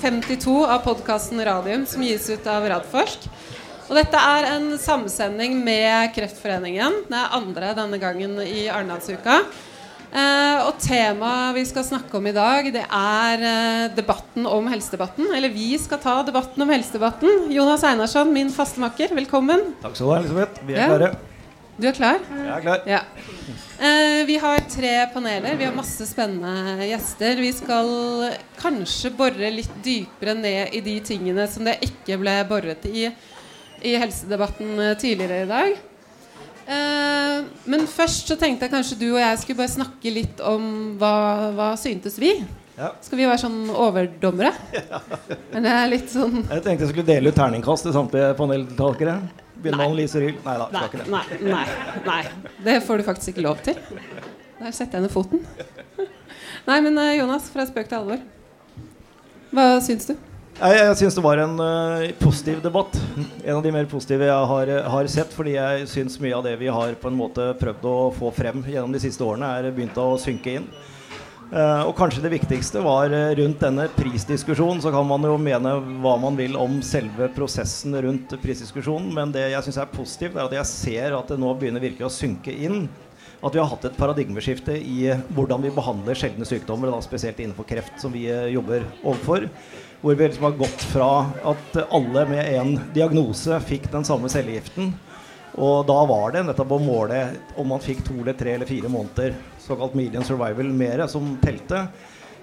52 av podkasten Radium som gis ut av Radforsk. Og dette er en samsending med Kreftforeningen. Det er andre denne gangen i Arendalsuka. Eh, og temaet vi skal snakke om i dag, det er eh, debatten om helsedebatten. Eller vi skal ta debatten om helsedebatten. Jonas Einarsson, min fastemakker, velkommen. Takk skal du ha, Elisabeth. Vi er ja. Du er klar? Jeg er klar. Ja. Eh, vi har tre paneler. Vi har masse spennende gjester. Vi skal kanskje bore litt dypere ned i de tingene som det ikke ble boret i i helsedebatten eh, tidligere i dag. Eh, men først så tenkte jeg kanskje du og jeg skulle bare snakke litt om hva, hva syntes vi. Ja. Skal vi være sånn overdommere? Ja. Men det er litt sånn Jeg tenkte jeg skulle dele ut terningkast til samtlige paneldeltakere. Begynne med Annelise Ryel? Nei da. Nei, nei, nei, nei, Det får du faktisk ikke lov til. Der setter jeg ned foten. Nei, men eh, Jonas, fra spøk til alvor. Hva syns du? Jeg, jeg syns det var en uh, positiv debatt. En av de mer positive jeg har, har sett. Fordi jeg syns mye av det vi har på en måte prøvd å få frem gjennom de siste årene, er begynt å synke inn. Uh, og kanskje det viktigste var uh, rundt denne prisdiskusjonen. Så kan man jo mene hva man vil om selve prosessen rundt prisdiskusjonen. Men det jeg syns er positivt, er at jeg ser at det nå begynner virkelig å synke inn. At vi har hatt et paradigmeskifte i hvordan vi behandler sjeldne sykdommer, da spesielt innenfor kreft, som vi jobber overfor. Hvor vi liksom har gått fra at alle med én diagnose fikk den samme cellegiften. Og da var det nettopp å måle om man fikk to eller tre eller fire måneder såkalt median survival mer som telte.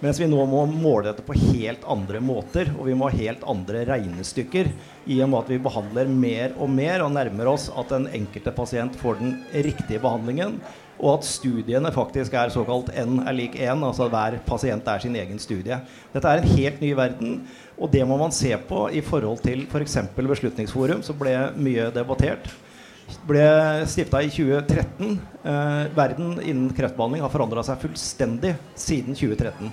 Mens vi nå må måle dette på helt andre måter, og vi må ha helt andre regnestykker. I og med at vi behandler mer og mer og nærmer oss at den enkelte pasient får den riktige behandlingen. Og at studiene faktisk er såkalt N er lik 1, altså at hver pasient er sin egen studie. Dette er en helt ny verden, og det må man se på i forhold til f.eks. For Beslutningsforum, som ble mye debattert. Ble stifta i 2013. Eh, verden innen kreftbehandling har forandra seg fullstendig siden 2013.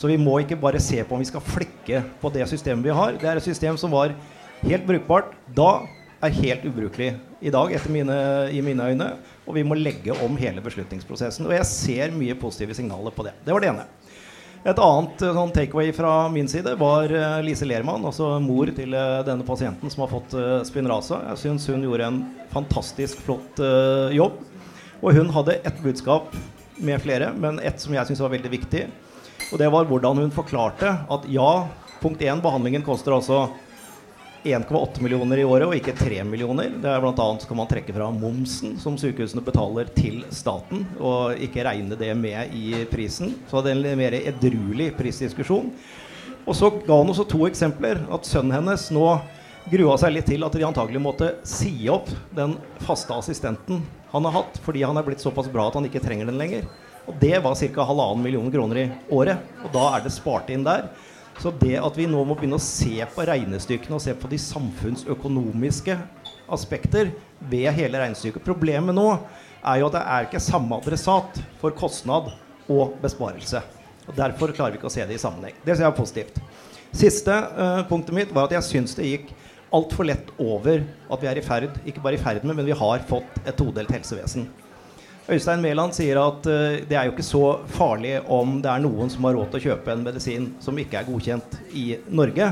Så vi må ikke bare se på om vi skal flekke på det systemet vi har. Det er et system som var helt brukbart da, er helt ubrukelig i dag, mine, i mine øyne. Og vi må legge om hele beslutningsprosessen. Og jeg ser mye positive signaler på det. Det var det ene. Et annet eh, sånn takeaway fra min side var uh, Lise Lermann, altså mor til uh, denne pasienten som har fått Spinraza. Jeg syns hun gjorde en fantastisk flott jobb. Og hun hadde ett budskap med flere, men ett som jeg syns var veldig viktig. Og det var hvordan hun forklarte at ja, punkt én, behandlingen koster altså 1,8 millioner i året og ikke 3 millioner. Det er blant annet kan man trekke fra momsen som sykehusene betaler til staten, og ikke regne det med i prisen. Så det er en mer edruelig prisdiskusjon. Og så ga han også to eksempler. At sønnen hennes nå grua seg litt til at de antagelig måtte si opp den faste assistenten han har hatt, fordi han er blitt såpass bra at han ikke trenger den lenger. Og det var ca. halvannen million kroner i året. Og da er det spart inn der. Så det at vi nå må begynne å se på regnestykkene og se på de samfunnsøkonomiske aspekter ved hele regnestykket Problemet nå er jo at det er ikke samme adressat for kostnad og besparelse. Og Derfor klarer vi ikke å se det i sammenheng. Det ser jeg positivt. Siste uh, punktet mitt var at jeg syns det gikk altfor lett over at vi er i ferd, ikke bare i ferd med, men vi har fått et todelt helsevesen. Øystein Mæland sier at uh, det er jo ikke så farlig om det er noen som har råd til å kjøpe en medisin som ikke er godkjent i Norge.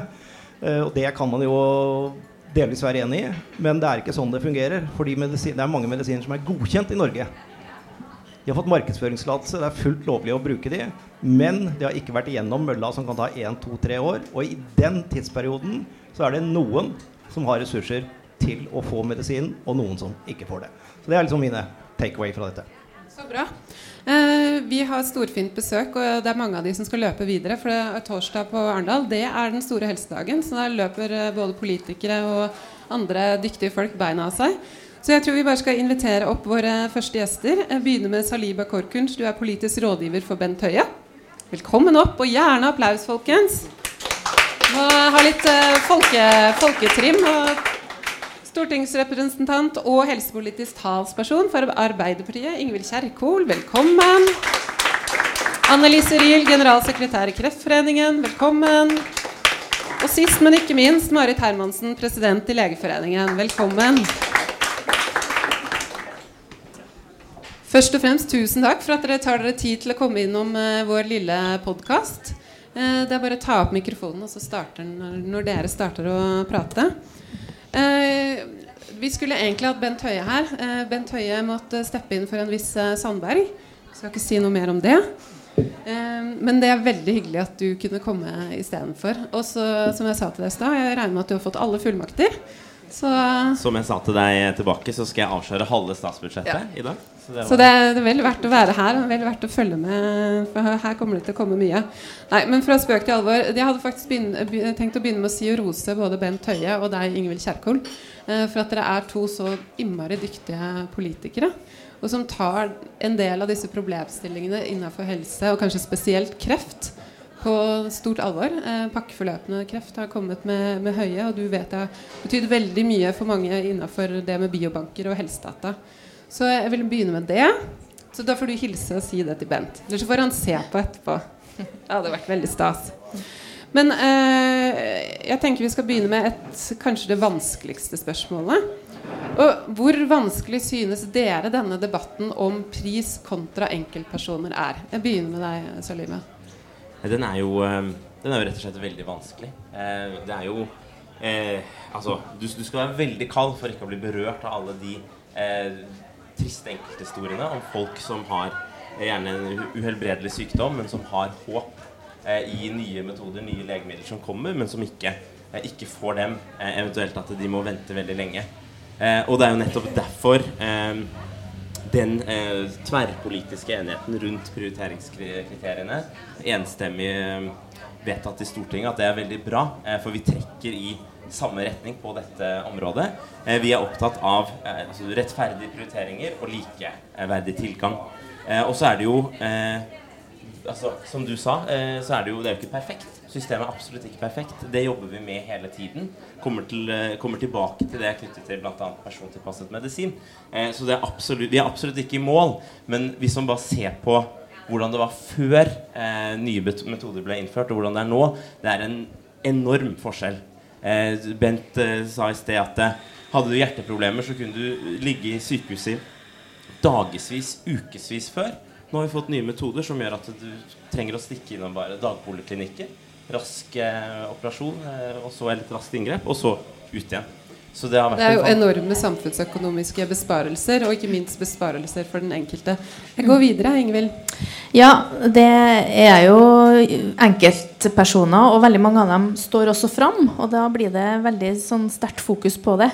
Uh, og det kan man jo delvis være enig i, men det er ikke sånn det fungerer. Fordi det er mange medisiner som er godkjent i Norge. De har fått markedsføringstillatelse, det er fullt lovlig å bruke de, men de har ikke vært igjennom mølla som kan ta 1, 2, 3 år. Og i den tidsperioden så er det noen som har ressurser til å få medisinen, og noen som ikke får det. Så det er liksom mine takeaway fra dette. Så bra. Eh, vi har storfint besøk, og det er mange av de som skal løpe videre. For det er torsdag på Arendal. Det er den store helsedagen, så der løper eh, både politikere og andre dyktige folk beina av seg. Så jeg tror vi bare skal invitere opp våre første gjester. Jeg begynner med Saliba Korkunsch, Du er politisk rådgiver for Bent Høie. Velkommen opp, og gjerne applaus, folkens. Må ha litt eh, folke, folketrim. og Stortingsrepresentant og helsepolitisk talsperson for Arbeiderpartiet, Ingvild Kjerkol, velkommen. Annelise Riel, generalsekretær i Kreftforeningen, velkommen. Og sist, men ikke minst, Marit Hermansen, president i Legeforeningen, velkommen. Først og fremst tusen takk for at dere tar dere tid til å komme innom eh, vår lille podkast. Eh, det er bare å ta opp mikrofonen, og så starter den når dere starter å prate. Uh, vi skulle egentlig hatt Bent Høie her. Bent Høie måtte steppe inn for en viss Sandberg. Skal ikke si noe mer om det. men det er veldig hyggelig at du kunne komme istedenfor. Og så, som jeg sa til deg i stad, jeg regner med at du har fått alle fullmakter. Så, Som jeg sa til deg tilbake, så skal jeg avsløre halve statsbudsjettet ja. i dag. Så, det, så det, er vel verdt å være her. og Vel verdt å følge med, for her kommer det til å komme mye. Nei, men fra spøk til alvor. Jeg hadde faktisk begynne, tenkt å begynne med å si og rose både Bent Høie og deg, Ingvild Kjerkol, eh, for at dere er to så innmari dyktige politikere. Og som tar en del av disse problemstillingene innenfor helse, og kanskje spesielt kreft, på stort alvor. Eh, pakkeforløpende kreft har kommet med, med, høye, og du vet det betydd veldig mye for mange innenfor det med biobanker og helsedata. Så jeg vil begynne med det. Så da får du hilse og si det til Bent. Eller så får han se på etterpå. Det hadde vært veldig stas. Men eh, jeg tenker vi skal begynne med et, kanskje det vanskeligste spørsmålet. Og hvor vanskelig synes dere denne debatten om pris kontra enkeltpersoner er? Jeg begynner med deg, Salima. Den er jo, eh, den er jo rett og slett veldig vanskelig. Eh, det er jo eh, Altså, du, du, skal være veldig kald for ikke å bli berørt av alle de eh, triste enkelthistoriene om folk som har eh, gjerne en uhelbredelig sykdom, men som har håp eh, i nye metoder, nye legemidler som kommer, men som ikke, ikke får dem. eventuelt at de må vente veldig lenge. og det er jo nettopp derfor den eh, tverrpolitiske enigheten rundt prioriteringskriteriene enstemmig eh, vedtatt i Stortinget at det er veldig bra, eh, for vi trekker i samme retning på dette området. Eh, vi er opptatt av eh, altså rettferdige prioriteringer og likeverdig tilgang. Eh, og så er det jo altså, Som du sa, så er det jo det er jo ikke perfekt. Systemet er absolutt ikke perfekt. Det jobber vi med hele tiden. Kommer, til, kommer tilbake til det knyttet til bl.a. persontilpasset medisin. Så er absolutt, vi er absolutt ikke i mål. Men hvis man bare ser på hvordan det var før nye metoder ble innført, og hvordan det er nå, det er en enorm forskjell. Eh, Bent eh, sa i sted at eh, hadde du hjerteproblemer, så kunne du ligge i sykehuset dagevis, ukevis før. Nå har vi fått nye metoder som gjør at du trenger å stikke innom bare dagpoliklinikker rask eh, operasjon, eh, og så et raskt inngrep, og så ut igjen. Det, det, er jo enorme samfunnsøkonomiske besparelser, og ikke minst besparelser for den enkelte. Jeg går videre, Ingvild. Ja, det er jo enkeltpersoner, og veldig mange av dem står også fram. Og da blir det veldig sånn sterkt fokus på det.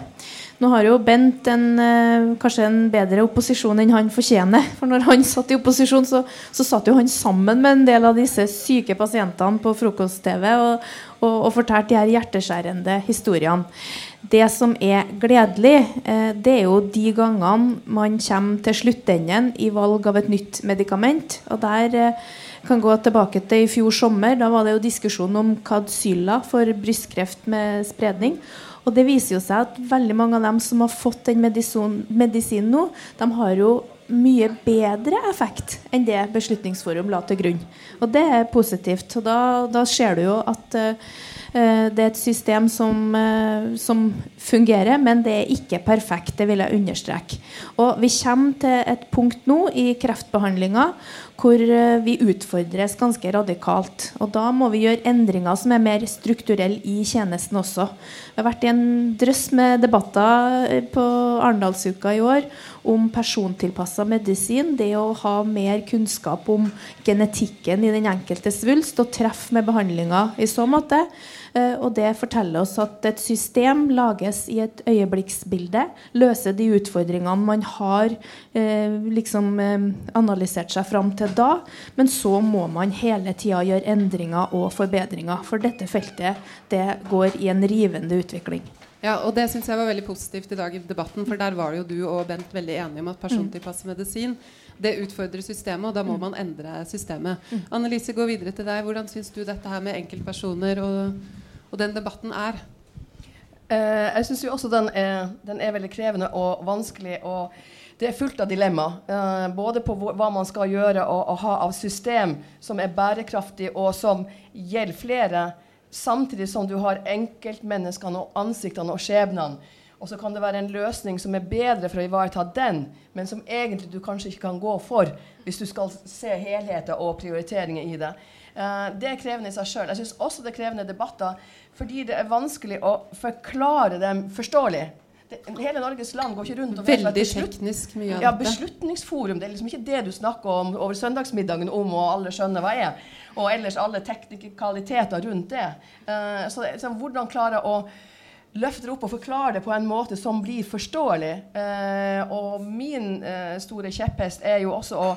Nå har jo Bent en, eh, kanskje en bedre opposisjon enn han fortjener. For når han satt i opposisjon, så, så satt jo han sammen med en del av disse syke pasientene på frokost-TV og, og, og fortalte de her hjerteskjærende historiene. Det som er gledelig, eh, det er jo de gangene man kommer til sluttenden i valg av et nytt medikament. Og der eh, kan gå tilbake til i fjor sommer. Da var det jo diskusjon om Kadsyla for brystkreft med spredning. Og det viser jo seg at veldig mange av dem som har fått den medisinen nå, de har jo mye bedre effekt enn det Beslutningsforum la til grunn. Og det er positivt. Og da, da ser du jo at uh, det er et system som, uh, som, fungerer, men det er ikke perfekt. Det vil jeg understreke. Og vi kommer til et punkt nå i kreftbehandlinga hvor uh, vi utfordres ganske radikalt. Og da må vi gjøre endringer som er mer strukturelle i tjenesten også. Vi har vært i en drøss med debatter på Arendalsuka i år om persontilpassa medisin. Det å ha mer kunnskap om genetikken i den enkelte svulst og treffe med behandlinga i så måte. Uh, og det forteller oss at et system lages i et øyeblikksbilde. Løser de utfordringene man har uh, liksom uh, analysert seg fram til da. Men så må man hele tida gjøre endringer og forbedringer. For dette feltet det går i en rivende utvikling. Ja, og Det syns jeg var veldig positivt i dag i debatten. For der var jo du og Bent veldig enige om at persontilpasset medisin det utfordrer systemet, og da må mm. man endre systemet. Mm. Annelise, gå videre til deg. Hvordan syns du dette her med enkeltpersoner og, og den debatten er? Eh, jeg syns også den er, den er, veldig krevende og vanskelig. og det er fullt av dilemma. Eh, både på hva man skal gjøre og, og ha av system som er bærekraftig og som gjelder flere samtidig som du har enkeltmenneskene og ansiktene og skjebnene. og så kan det være en løsning som er bedre for å ivareta den, men som egentlig du kanskje ikke kan gå for hvis du skal se helheter og prioriteringer i det. Uh, det er krevende i seg sjøl. Jeg syns også det er krevende debatter fordi det er vanskelig å forklare dem forståelig. Det, hele Norges land går ikke rundt og Veldig teknisk mye av ja, Beslutningsforum. Det er liksom ikke det du snakker om over søndagsmiddagen om, og alle skjønner hva er. Og ellers alle teknikaliteter rundt det. Uh, så, så hvordan klare å løfter opp og forklarer det på en måte som blir forståelig. Eh, og min eh, store kjepphest er jo også å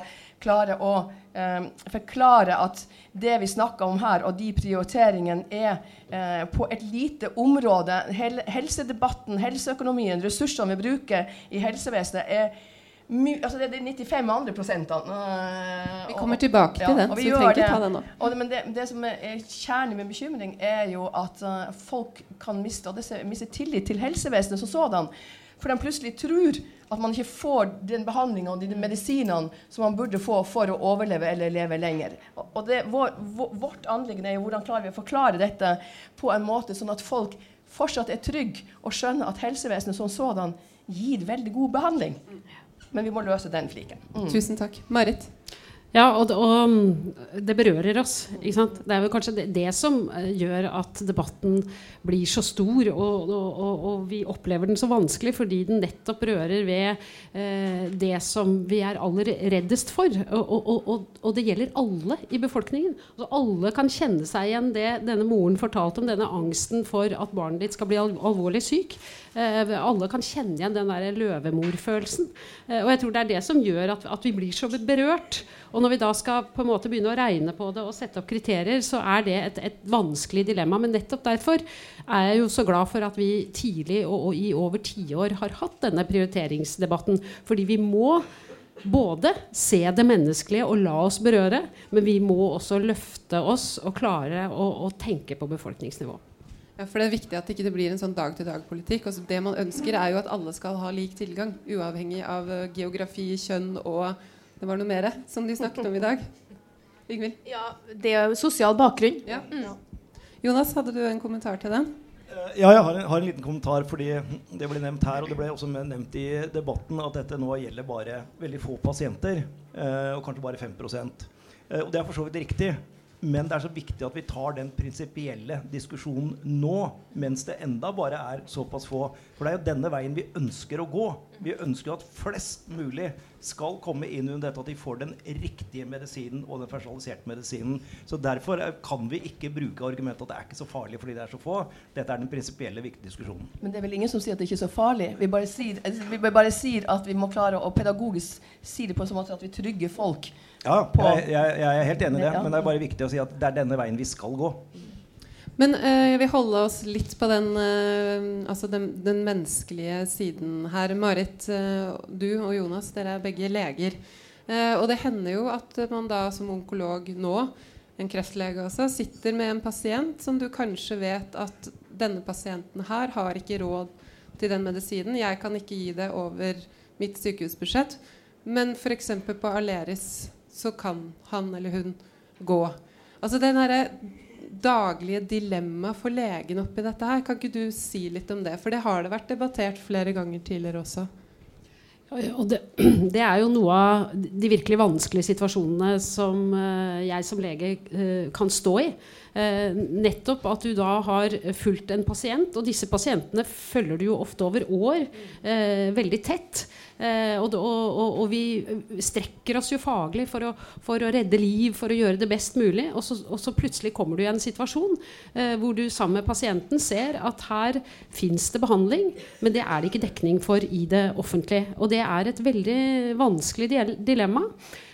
klare å eh, forklare at det vi snakker om her, og de prioriteringene, er eh, på et lite område. Hel helsedebatten, helseøkonomien, ressursene vi bruker i helsevesenet, er altså det er de 95 andre prosentene. vi kommer tilbake til den, så vi trenger ikke ta den nå. Og, men det, det, som er kjernen med bekymring, er jo at uh, folk kan miste, miste tillit til helsevesenet som sådan. For de plutselig tror at man ikke får den behandlinga og de medisinene som man burde få for å overleve eller leve lenger. Og det, vår, vårt anliggende er jo hvordan klarer vi å forklare dette på en måte sånn at folk fortsatt er trygge og skjønner at helsevesenet som sådan gir veldig god behandling. Men vi må løse den fliken. Mm. Tusen takk. Marit? Ja, og, og, det berører oss. Det er vel kanskje det, det, som eh, gjør at debatten blir så stor, og, og, og, vi opplever den så vanskelig, fordi den nettopp rører ved eh, det som vi er aller reddest for. Og, det gjelder alle i befolkningen. Altså, alle kan kjenne seg igjen det denne moren fortalte om, denne angsten for at barnet ditt skal bli alvorlig syk. Eh, alle kan kjenne igjen den der løvemorfølelsen. Eh, og jeg tror det er det som gjør at, at vi blir så berørt. Og når vi da skal på en måte begynne å regne på det og sette opp kriterier, så er det et, et vanskelig dilemma. Men nettopp derfor er jeg jo så glad for at vi tidlig og, og i over tiår har hatt denne prioriteringsdebatten. Fordi vi må både se det menneskelige og la oss berøre, men vi må også løfte oss og klare å, å tenke på befolkningsnivå. Ja, for Det er viktig at det ikke blir en sånn dag-til-dag-politikk. Det man ønsker, er jo at alle skal ha lik tilgang, uavhengig av uh, geografi, kjønn og det var noe mer som de snakket om i dag. Yngvild? Ja, det er sosial bakgrunn. Ja. Mm. Jonas, hadde du en kommentar til den? Eh, ja, jeg har en, har en, liten kommentar. fordi Det ble nevnt her, og det ble også nevnt i debatten, at dette nå gjelder bare veldig få pasienter. Eh, og kanskje bare 5 eh, Og det er for så vidt riktig. Men det er så viktig at vi tar den prinsipielle diskusjonen nå, mens det enda bare er såpass få. For det er jo denne veien vi ønsker å gå. Vi ønsker at flest mulig skal komme inn under dette at de får den riktige medisinen og den personaliserte medisinen. Så Derfor kan vi ikke bruke argumentet at det er ikke så farlig fordi det er så få. Dette er den prinsipielle viktige diskusjonen. Men det er vel ingen som sier at det ikke er så farlig. Vi bare sier, vi bare sier at vi må klare å pedagogisk si det på en sånn måte at vi trygger folk ja, jeg, jeg, jeg, er helt enig i det. Men det er bare viktig å si at det er denne veien vi skal gå. Men uh, jeg vil holde oss litt på den, uh, altså den, den, menneskelige siden her. Marit, uh, du og Jonas, dere er begge leger. og det hender jo at man da som onkolog nå, en kreftlege også, sitter med en pasient som du kanskje vet at denne pasienten her har ikke råd til den medisinen. Jeg kan ikke gi det over mitt sykehusbudsjett. Men f.eks. på Aleris så kan han eller hun gå. Altså den herre daglige dilemmaet for legen oppi dette her, kan ikke du si litt om det? For det har det vært debattert flere ganger tidligere også. Og det, det, er jo noe av de virkelig vanskelige situasjonene som uh, jeg som lege uh, kan stå i. Uh, nettopp at du da har fulgt en pasient, og disse pasientene følger du jo ofte over år veldig tett. Eh, og, og, og, vi strekker oss jo faglig for å, for å, redde liv, for å gjøre det best mulig. Og så, og så plutselig kommer du i en situasjon eh, hvor du sammen med pasienten ser at her fins det behandling, men det er det ikke dekning for i det offentlige. Og det er et veldig vanskelig dilemma.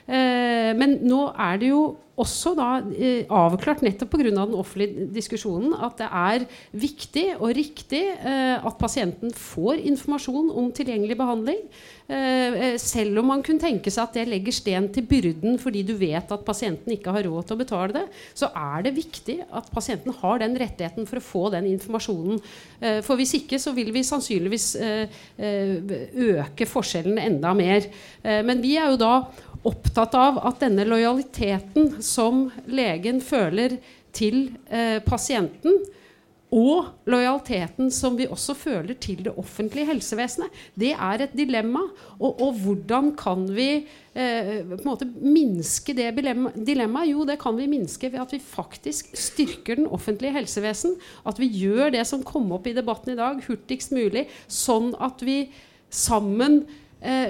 Eh, men nå er det jo også da eh, avklart nettopp pga. den offentlige diskusjonen at det er viktig og riktig eh, at pasienten får informasjon om tilgjengelig behandling. Eh, eh, selv om man kunne tenke seg at det legger sten til byrden fordi du vet at pasienten ikke har råd til å betale det, så er det viktig at pasienten har den rettigheten for å få den informasjonen. Eh, for hvis ikke så vil vi sannsynligvis eh, øke forskjellene enda mer. men vi er jo da opptatt av at denne lojaliteten som legen føler til eh, pasienten, og lojaliteten som vi også føler til det offentlige helsevesenet. Det er et dilemma. Og, og hvordan kan vi eh, på en måte minske det dilemmaet? Jo, det kan vi minske ved at vi faktisk styrker den offentlige helsevesen. At vi gjør det som kom opp i debatten i dag, hurtigst mulig, sånn at vi sammen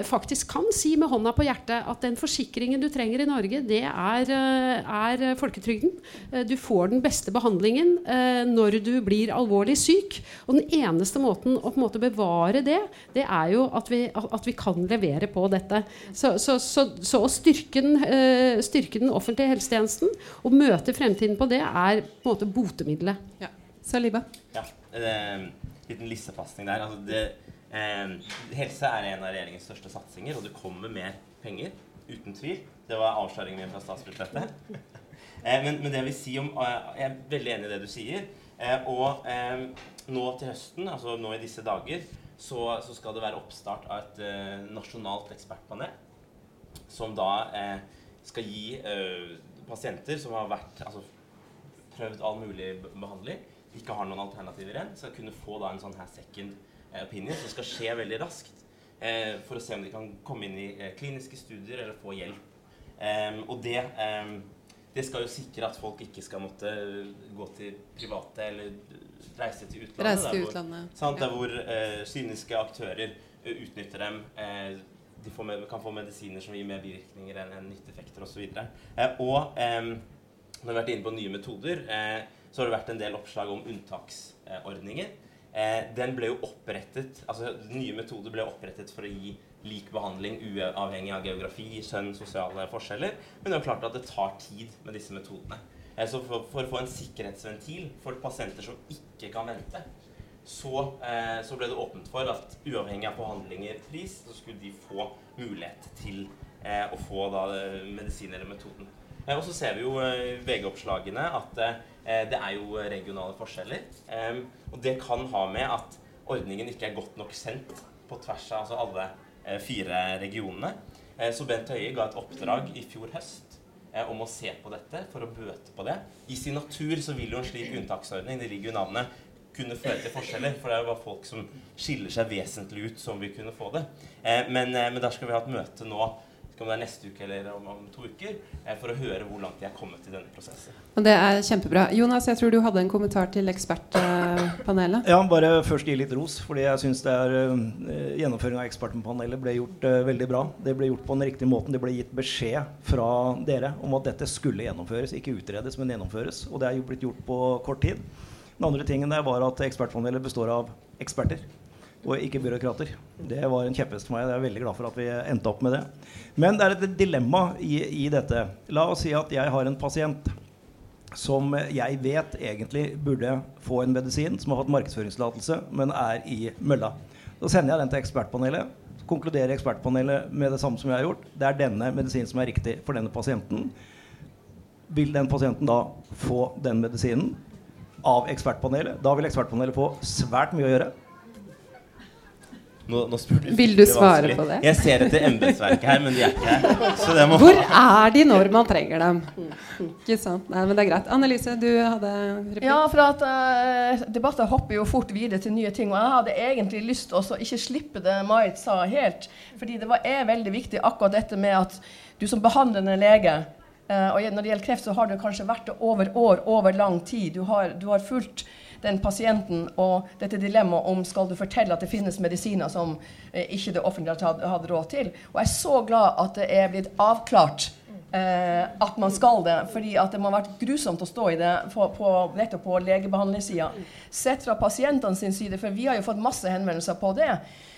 faktisk kan si med hånda på hjertet at den forsikringen du trenger i Norge, det er, eh, er folketrygden. Eh, du får den beste behandlingen eh, når du blir alvorlig syk. Og den eneste måten å på en måte bevare det, det er jo at vi, at vi kan levere på dette. Så, så, så, så å styrke den, eh, styrke den, offentlige helsetjenesten og møte fremtiden på det, er på en måte botemiddelet. Ja. Saliba? Ja, en liten lissepasning der. Altså det Eh, helse er en av regjeringens største satsinger, og det kommer mer penger. Uten tvil. Det var avsløringen min fra statsbudsjettet. eh, men, men, det jeg vil si om eh, Jeg er veldig enig i det du sier. Eh, og eh, nå til høsten, altså nå i disse dager, så, så skal det være oppstart av et eh, nasjonalt ekspertpanel som da skal gi pasienter som har vært altså, prøvd all mulig behandling, ikke har noen alternativer igjen, skal kunne få da en sånn her second Eh, opinion som skal skje veldig raskt. Eh, for å se om de kan komme inn i eh, kliniske studier eller få hjelp. og det, det skal jo sikre at folk ikke skal måtte gå til private eller reise til utlandet. Reise til utlandet. Der hvor, der hvor eh, kyniske aktører utnytter dem. De med, kan få medisiner som gir mer bivirkninger enn en nytteeffekter osv. Og, uh, og um, når vi har vært inne på nye metoder, så har det vært en del oppslag om unntaksordninger. Eh, den ble jo opprettet, altså Nye metoder ble opprettet for å gi lik behandling uavhengig av geografi, kjønn, sosiale forskjeller. Men det er klart at det tar tid med disse metodene. Eh, så for, for, å få en sikkerhetsventil for pasienter som ikke kan vente, så, eh, så, ble det åpnet for at uavhengig av behandlinger pris, så skulle de få mulighet til eh, å få da, medisin eller metoden. Eh, og så ser vi jo i VG-oppslagene at Eh, det er jo regionale forskjeller. Og det kan ha med at ordningen ikke er godt nok sendt på tvers av altså alle eh, fire regionene. Eh, så Bent Høie ga et oppdrag i fjor høst om å se på dette for å bøte på det. I sin natur så vil jo en slik unntaksordning, det ligger jo navnet, kunne føre til forskjeller. For det er jo bare folk som skiller seg vesentlig ut, som vil kunne få det. Men der skal vi ha et møte nå om det er neste uke eller om, om to uker, eh, for å høre hvor langt de er kommet i denne prosessen. Og Det er kjempebra. Jonas, jeg tror du hadde en kommentar til ekspertpanelet? Ja, bare først gi litt ros. fordi jeg syns uh, gjennomføringen av ekspertpanelet ble gjort uh, veldig bra. Det ble gjort på den riktige måten. Det ble gitt beskjed fra dere om at dette skulle gjennomføres. Ikke utredes, men gjennomføres. Og det er jo blitt gjort på kort tid. Den andre tingen der var at ekspertpanelet består av eksperter og ikke byråkrater. Det var en kjepphest for meg. Jeg er veldig glad for at vi endte opp med det. Men det er et dilemma i, i dette. La oss si at jeg har en pasient som jeg vet egentlig burde få en medisin, som har fått markedsføringstillatelse, men er i mølla. Så sender jeg den til ekspertpanelet. Konkluderer ekspertpanelet med det samme som jeg har gjort. Det er denne medisinen som er riktig for denne pasienten. Vil den pasienten da få den medisinen av ekspertpanelet? Da vil ekspertpanelet få svært mye å gjøre. Nå, nå du Vil du svare på det? Jeg ser etter embetsverket her, men de er ikke her. Hvor er de når man trenger dem? Ikke sant? Nei, men det er greit. Annelise, du hadde replikk? Ja, for at uh, debatter hopper jo fort videre til nye ting. Og jeg hadde egentlig lyst til å ikke slippe det Marit sa helt. Fordi det var, er veldig viktig akkurat dette med at du som behandlende lege uh, Og når det gjelder kreft, så har du kanskje vært det over år, over lang tid. Du har, du har fulgt den pasienten og dette dilemmaet om skal du fortelle at det finnes medisiner som eh, ikke det offentlige hadde, hadde råd til. Og jeg er så glad at det er blitt avklart eh, at man skal det. fordi at det må ha vært grusomt å stå i det på, på, nettopp på legebehandlingssida. Sett fra pasientene sin side, for vi har jo fått masse henvendelser på det.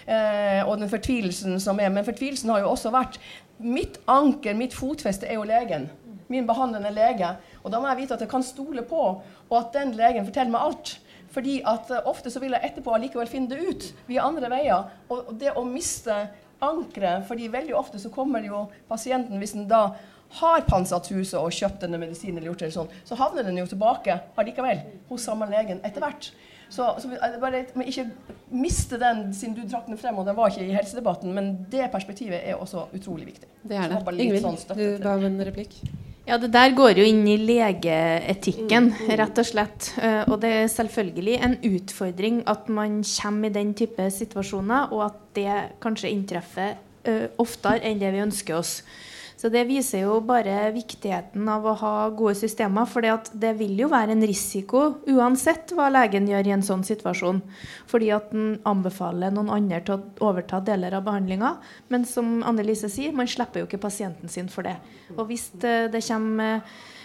Eh, og den fortvilelsen som er. Men fortvilelsen har jo også vært Mitt anker, mitt fotfeste, er jo legen. Min behandlende lege. Og da må jeg vite at jeg kan stole på, og at den legen forteller meg alt. Fordi at uh, ofte så vil jeg etterpå allikevel finne det ut via andre veier. Og, det å miste ankeret fordi veldig ofte så kommer jo pasienten, hvis den da har pantsatt huset og kjøpt denne medisinen, eller gjort det sånn, så havner den jo tilbake allikevel hos samme legen etter hvert. Så, så bare ikke miste den, siden du trakk den frem, og den var ikke i helsedebatten, men det perspektivet er også utrolig viktig. Det er det. Ingvild, sånn du ga en replikk. Ja, Det der går jo inn i legeetikken, rett og slett. Uh, og det er selvfølgelig en utfordring at man kommer i den type situasjoner, og at det kanskje inntreffer uh, oftere enn det vi ønsker oss. Så det viser jo bare viktigheten av å ha gode systemer. For det vil jo være en risiko uansett hva legen gjør i en sånn situasjon. Fordi at den anbefaler noen andre til å overta deler av behandlinga. Men som Anne-Lise sier, man slipper jo ikke pasienten sin for det. Og hvis det, kommer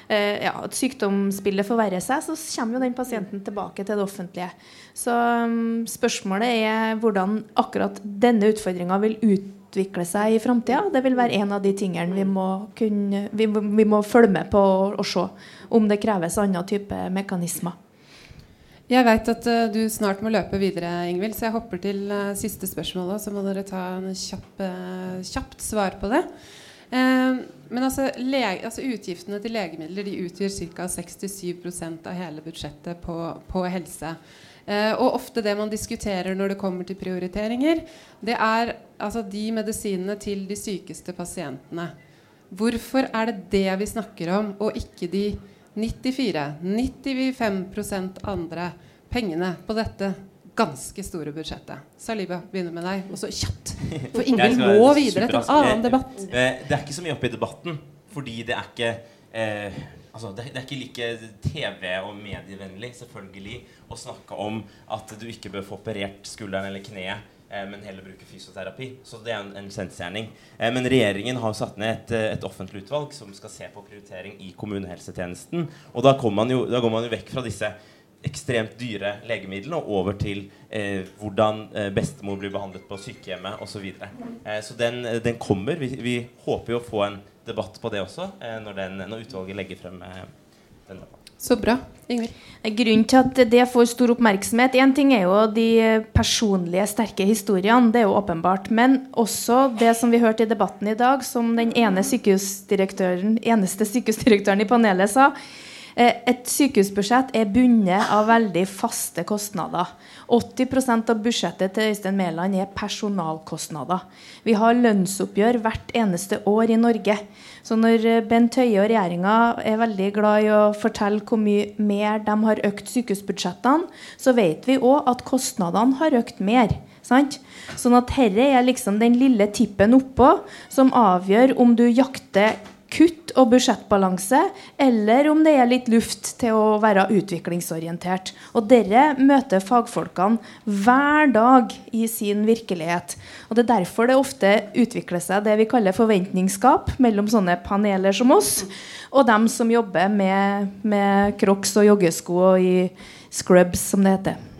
eh, ja, at sykdomsbildet forverrer seg, så kommer jo den pasienten tilbake til det offentlige. Så um, spørsmålet er hvordan akkurat denne utfordringa vil ut utvikle seg i framtida. Det vil være en av de tingene vi må, kunne, vi, vi må følge med på og, og, se om det kreves annen type mekanismer. Jeg vet at uh, du snart må løpe videre, Ingvild, så jeg hopper til uh, siste spørsmål. Så må dere ta en kjapp, uh, kjapt svar på det. men altså, altså, Utgiftene til legemidler de utgjør ca. 67% av hele budsjettet på, på helse. Eh, og ofte det man diskuterer når det kommer til prioriteringer, det er altså de medisinene til de sykeste pasientene. Hvorfor er det det vi snakker om, og ikke de 94-95% andre pengene på dette ganske store budsjettet? Saliba, begynner med deg. Og så kjapt. For Ingvild må videre til en annen debatt. Eh, det er ikke så mye oppe i debatten, fordi det er ikke eh, altså, det, det, er ikke like TV- og medievennlig selvfølgelig å snakke om at du ikke bør få operert skulderen eller kneet, eh, men heller bruke fysioterapi. Så det er en, en kjensgjerning. Eh, men regjeringen har satt ned et, et, offentlig utvalg som skal se på prioritering i kommunehelsetjenesten. Og da, jo, da går man jo vekk fra disse ekstremt dyre legemidlene og over til eh, hvordan eh, bestemor blir behandlet på sykehjemmet osv. Så, eh, så den, den kommer. Vi, vi håper jo å få en debatt på det også eh, når, den, når, utvalget legger frem eh, den rapporten. Så bra. Ingrid? Grunnen til at det får stor oppmerksomhet Én ting er jo de personlige, sterke historiene. Det er jo åpenbart. Men også det som vi hørte i debatten i dag, som den ene sykehusdirektøren, eneste sykehusdirektøren i panelet sa. Eh, et sykehusbudsjett er bundet av veldig faste kostnader. 80% av budsjettet til Øystein Mæland er personalkostnader. Vi har lønnsoppgjør hvert eneste år i Norge. Så når eh, Bent Høie og regjeringa er veldig glad i å fortelle hvor mye mer de har økt sykehusbudsjettene, så vet vi òg at kostnadene har økt mer. Sant? Sånn at dette er liksom den lille tippen oppå som avgjør om du jakter kutt og budsjettbalanse, eller om det er litt luft til å være utviklingsorientert. Og dere møter fagfolkene hver dag i sin virkelighet. Og Det er derfor det ofte utvikler seg det vi kaller forventningsskap mellom sånne paneler som oss, og dem som jobber med, med crocs og joggesko og i scrubs, som det heter.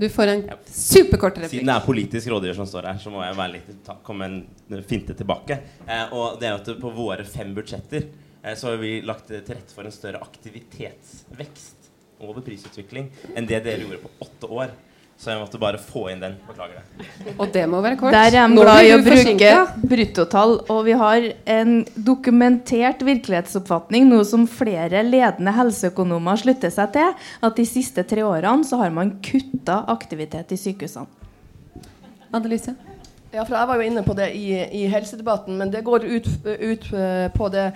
Du får en superkort replikk. Siden det er politisk rådgiver som står her, så må jeg være litt, ta, komme en finte tilbake. Eh, og det er at På våre fem budsjetter eh, så har vi lagt til rette for en større aktivitetsvekst over prisutvikling enn det dere gjorde på åtte år. Så jeg måtte bare få inn den. Beklager det. Og det må være kort. Der er de glad i å bruke bruttotall. Og vi har en dokumentert virkelighetsoppfatning, noe som flere ledende helseøkonomer slutter seg til, at de siste tre årene så har man kutta aktivitet i sykehusene. Annelise? Ja, for Jeg var jo inne på det i, i helsedebatten, men det går ut, ut, eh, på det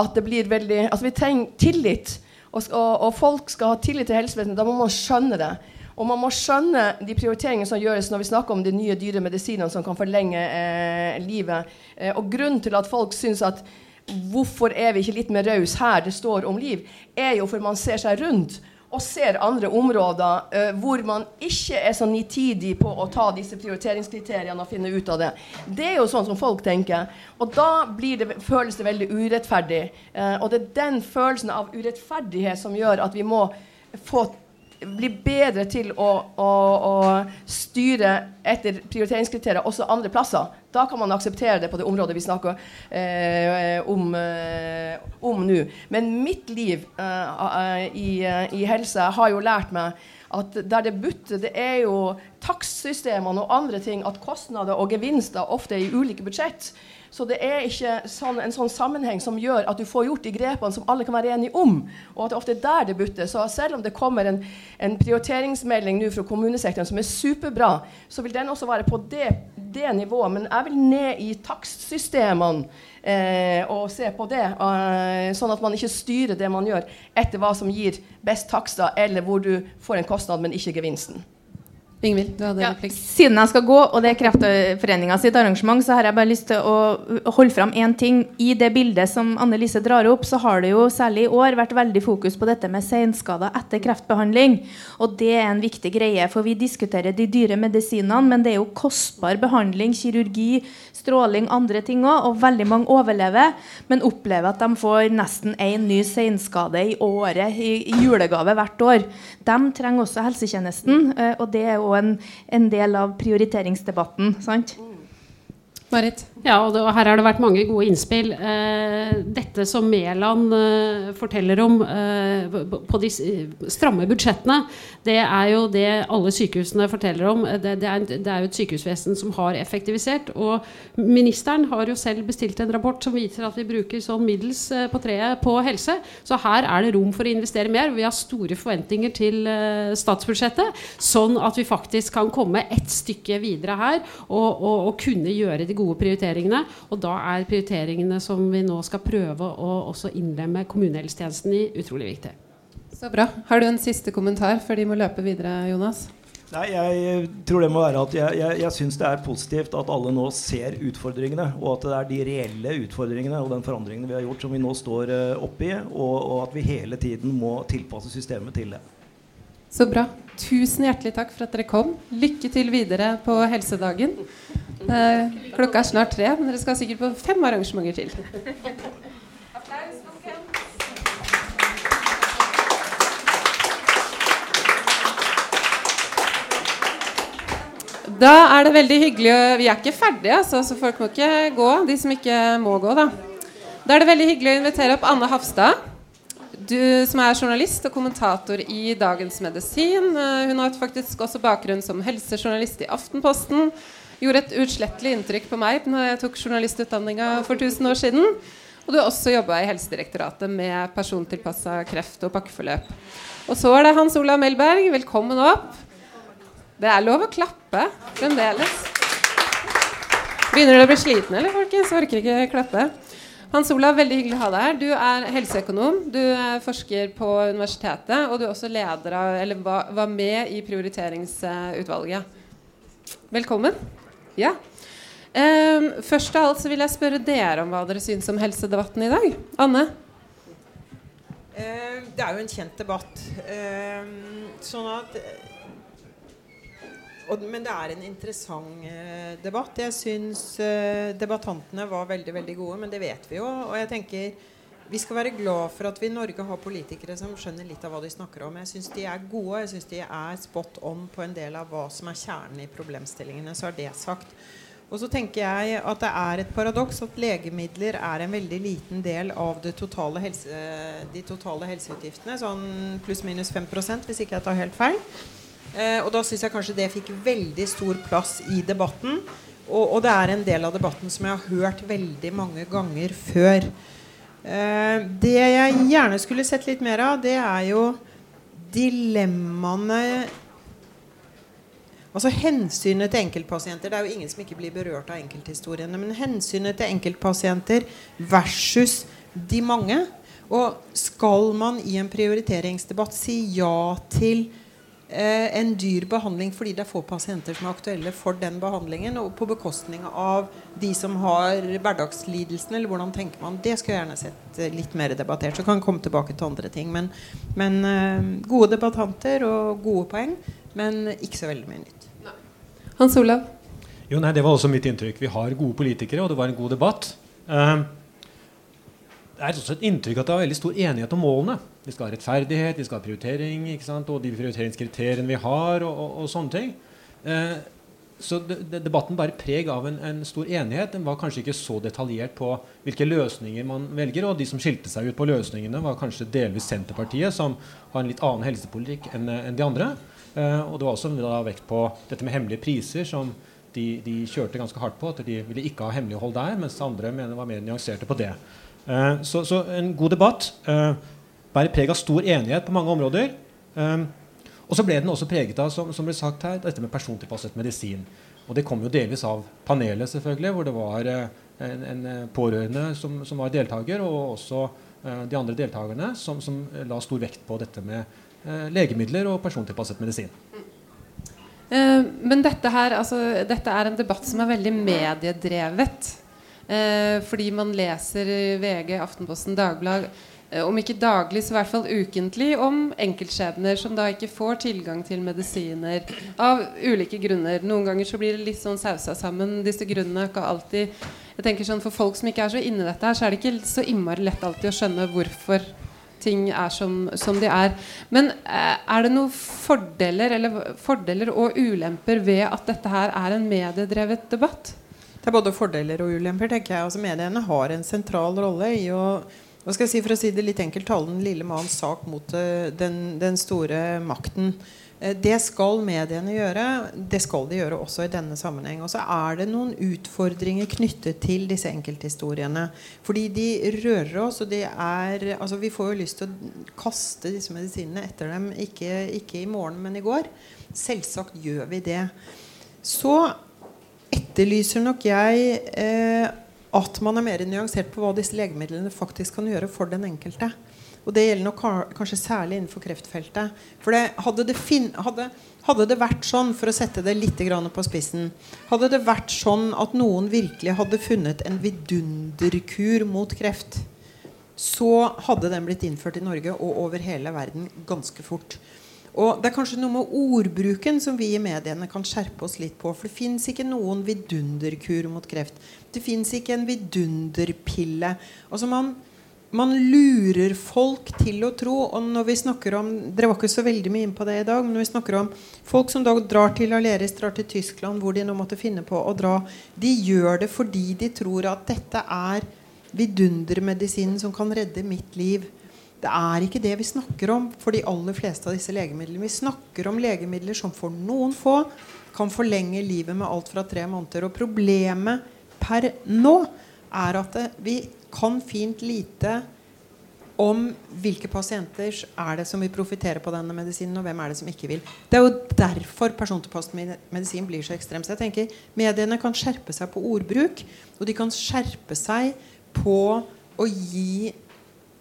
at det blir veldig Altså, vi trenger tillit. Og, og, og folk skal ha tillit til helsevesenet. Da må man skjønne det. Og man må skjønne de prioriteringene som gjøres når vi snakker om de nye dyre medisinene som kan forlenge eh, livet. Eh, og grunnen til at folk syns at hvorfor er vi ikke litt mer raus her det står om liv, er jo for man ser seg rundt og ser andre områder eh, hvor man ikke er så nitidig på å ta disse prioriteringskriteriene og finne ut av det. Det er jo sånn som folk tenker. Og da det, føles det veldig urettferdig. Eh, og det er den følelsen av urettferdighet som gjør at vi må få bli bedre til å, å, å, styre etter prioriteringskriterier også andre plasser. Da kan man akseptere det på det området vi snakker eh, om, eh, om nå. Men mitt liv eh, i, i, helse har jo lært meg at der det butter, det er jo takstsystemene og andre ting, at kostnader og gevinster ofte er i ulike budsjett. Så det er ikke sånn, en sånn sammenheng som gjør at du får gjort de grepene som alle kan være enige om. Og at det ofte er der det butter. Så selv om det kommer en, en prioriteringsmelding nå fra kommunesektoren som er superbra, så vil den også være på det, det nivået. Men jeg vil ned i takstsystemene og se på det, eh, sånn at man ikke styrer det man gjør etter hva som gir best takster, eller hvor du får en kostnad, men ikke gevinsten. Ingvild, du hadde Ja, replikk. siden jeg skal gå, og det er Kreftforeninga sitt arrangement, så har jeg bare lyst til å holde fram én ting. I det bildet som Anne Lise drar opp, så har det jo særlig i år vært veldig fokus på dette med senskader etter kreftbehandling. Og det er en viktig greie, for vi diskuterer de dyre medisinene, men det er jo kostbar behandling, kirurgi, stråling, andre ting òg, og veldig mange overlever, men opplever at de får nesten én ny senskade i året i, i julegave hvert år. De trenger også helsetjenesten, eh, og det er jo en, en del av prioriteringsdebatten. sant? Marit? Ja, og, det, her har det vært mange gode innspill. Eh, dette som Mæland eh, forteller om eh, på- de stramme budsjettene, det er jo det alle sykehusene forteller om. Det, det, er, det er jo et sykehusvesen som har effektivisert. Og ministeren har jo selv bestilt en rapport som viser at vi bruker sånn middels eh, på treet på helse. Så her er det rom for å investere mer. Vi har store forventninger til eh, statsbudsjettet, sånn at vi faktisk kan komme et stykke videre her og, og, og kunne gjøre de gode prioriteringene. Og da er prioriteringene som vi nå skal prøve å også innlemme kommunehelsetjenesten i, utrolig viktig. Så bra. Har du en siste kommentar før de må løpe videre, Jonas? Nei, jeg tror det må være at jeg, jeg, jeg syns det er positivt at alle nå ser utfordringene, og at det er de reelle utfordringene og den forandringen vi har gjort, som vi nå står uh, oppi, og, og at vi hele tiden må tilpasse systemet til det. Så bra. Tusen hjertelig takk for at dere kom. Lykke til videre på helsedagen. Eh, klokka er snart tre, men dere skal sikkert på fem arrangementer til. Da er det veldig hyggelig Vi er ikke ferdige, altså, så folk må ikke gå. De som ikke må gå, da. Da er det veldig hyggelig å invitere opp Anne Hafstad. Du som er journalist og kommentator i Dagens Medisin. Eh, Hun har faktisk også bakgrunn som helsejournalist i Aftenposten. Gjorde et utslettelig inntrykk på meg når jeg tok journalistutdanninga for 1000 år siden. Og du har også jobba i Helsedirektoratet med persontilpassa kreft og pakkeforløp. Og så er det Hans Olav Melberg. Velkommen opp. Det er lov å klappe fremdeles. Begynner dere å bli slitne, eller folkens? Orker ikke klappe. Hans Olav, veldig hyggelig å ha deg her. Du er helseøkonom, du er forsker på universitetet, og du er også leder av, eller var med i prioriteringsutvalget. Velkommen. Ja. Um, først av alt så vil jeg spørre dere om hva dere syns om helsedebatten i dag. Anne? Uh, det er jo en kjent debatt. Uh, sånn at og, Men det er en interessant uh, debatt. Jeg syns eh, debattantene var veldig veldig gode, men det vet vi jo. Og jeg tenker vi skal være glad for at vi i Norge har politikere som skjønner litt av hva de snakker om. Jeg syns de er gode, jeg syns de er spot on på en del av hva som er kjernen i problemstillingene. Så er det sagt. Og så tenker jeg at det er et paradoks at legemidler er en veldig liten del av totale helse, de totale helseutgiftene. Sånn pluss-minus 5% hvis ikke jeg tar helt feil. Eh, og da syns jeg kanskje det fikk veldig stor plass i debatten. Og, og det er en del av debatten som jeg har hørt veldig mange ganger før. Eh, det jeg gjerne skulle sett litt mer av, det er jo dilemmaene Altså hensynet til enkeltpasienter. Det er jo ingen som ikke blir berørt av enkelthistoriene. Men hensynet til enkeltpasienter versus de mange. Og skal man i en prioriteringsdebatt si ja til en dyr behandling fordi det er få pasienter som er aktuelle for den behandlingen, og på bekostning av de som har hverdagslidelsene, eller hvordan tenker man? Det skulle jeg gjerne sett eh, litt mer debattert. Så kan jeg komme tilbake til andre ting. Men, men eh, gode debattanter og gode poeng, men ikke så veldig mye nytt. Hans Olav? Jo, nei, Det var også mitt inntrykk. Vi har gode politikere, og det var en god debatt. Eh, det er også et inntrykk at det er veldig stor enighet om målene. Vi skal ha rettferdighet, vi skal ha prioritering, og de prioriteringskriteriene vi har, og, og, og sånne ting. Eh, så de, de, debatten bærer preg av en, en, stor enighet. Den var kanskje ikke så detaljert på hvilke løsninger man velger. Og de som skilte seg ut på løsningene, var kanskje delvis Senterpartiet, som har en litt annen helsepolitikk enn en de andre. Eh, og det var også da vekt på dette med hemmelige priser, som de, de kjørte ganske hardt på. At de ville ikke ha hemmelighold der, mens andre mener var mer nyanserte på det. Eh, så, så, en god debatt. Uh, bærer preg av stor enighet på mange områder. Um, og så ble den også preget av som, som ble sagt her, dette med persontilpasset medisin. Og det kom jo delvis av panelet, selvfølgelig, hvor det var eh, en, en eh, pårørende som, som, var deltaker, og også uh, de andre deltakerne som, som, la stor vekt på dette med uh, legemidler og persontilpasset medisin. Uh, men dette, her, altså, dette er en debatt som er veldig mediedrevet. Fordi man leser VG, Aftenposten, Dagbladet om ikke daglig, så i hvert fall ukentlig, om enkeltskjebner som da ikke får tilgang til medisiner av ulike grunner. Noen ganger så blir det litt sånn sausa sammen, disse grunnene. Ikke alltid jeg tenker sånn For folk som ikke er så inne i dette, her så er det ikke så innmari lett alltid å skjønne hvorfor ting er som, som de er. Men eh, er det noen fordeler, eller fordeler og ulemper ved at dette her er en mediedrevet debatt? Det er både fordeler og ulemper. tenker jeg. Altså Mediene har en sentral rolle i å hva skal jeg si, For å si det litt enkelt, tale den lille manns sak mot uh, den, den, store makten. Uh, det skal mediene gjøre. Det skal de gjøre også i denne sammenheng. Og så er det noen utfordringer knyttet til disse enkelthistoriene. Fordi de rører oss, og de er altså Vi får jo lyst til å kaste disse medisinene etter dem. Ikke, ikke i morgen, men i går. Selvsagt gjør vi det. Så etterlyser nok jeg eh, at man er mer nyansert på hva disse legemidlene faktisk kan gjøre for den enkelte. Og det gjelder nok kanskje særlig innenfor kreftfeltet. For det, hadde, det hadde, hadde, det vært sånn, for å sette det litt på spissen Hadde det vært sånn at noen virkelig hadde funnet en vidunderkur mot kreft, så hadde den blitt innført i Norge og over hele verden ganske fort. Og Det er kanskje noe med ordbruken som vi i mediene kan skjerpe oss litt på. For det fins ikke noen vidunderkur mot kreft. Det fins ikke en vidunderpille. Altså man, man, lurer folk til å tro og når vi snakker om Dere var ikke så veldig mye inn på det i dag. Men når vi snakker om folk som da drar til Aleris, drar til Tyskland, hvor de nå måtte finne på å dra, de gjør det fordi de tror at dette er vidundermedisinen som kan redde mitt liv. Det er ikke det vi snakker om for de aller fleste av disse legemidlene. Vi snakker om legemidler som for noen få kan forlenge livet med alt fra tre måneder. Og problemet per nå er at vi kan fint lite om hvilke pasienter er det som vil profitere på denne medisinen, og hvem er det som ikke vil. Det er jo derfor persontilpasset blir så ekstremt. Så jeg tenker Mediene kan skjerpe seg på ordbruk, og de kan skjerpe seg på å gi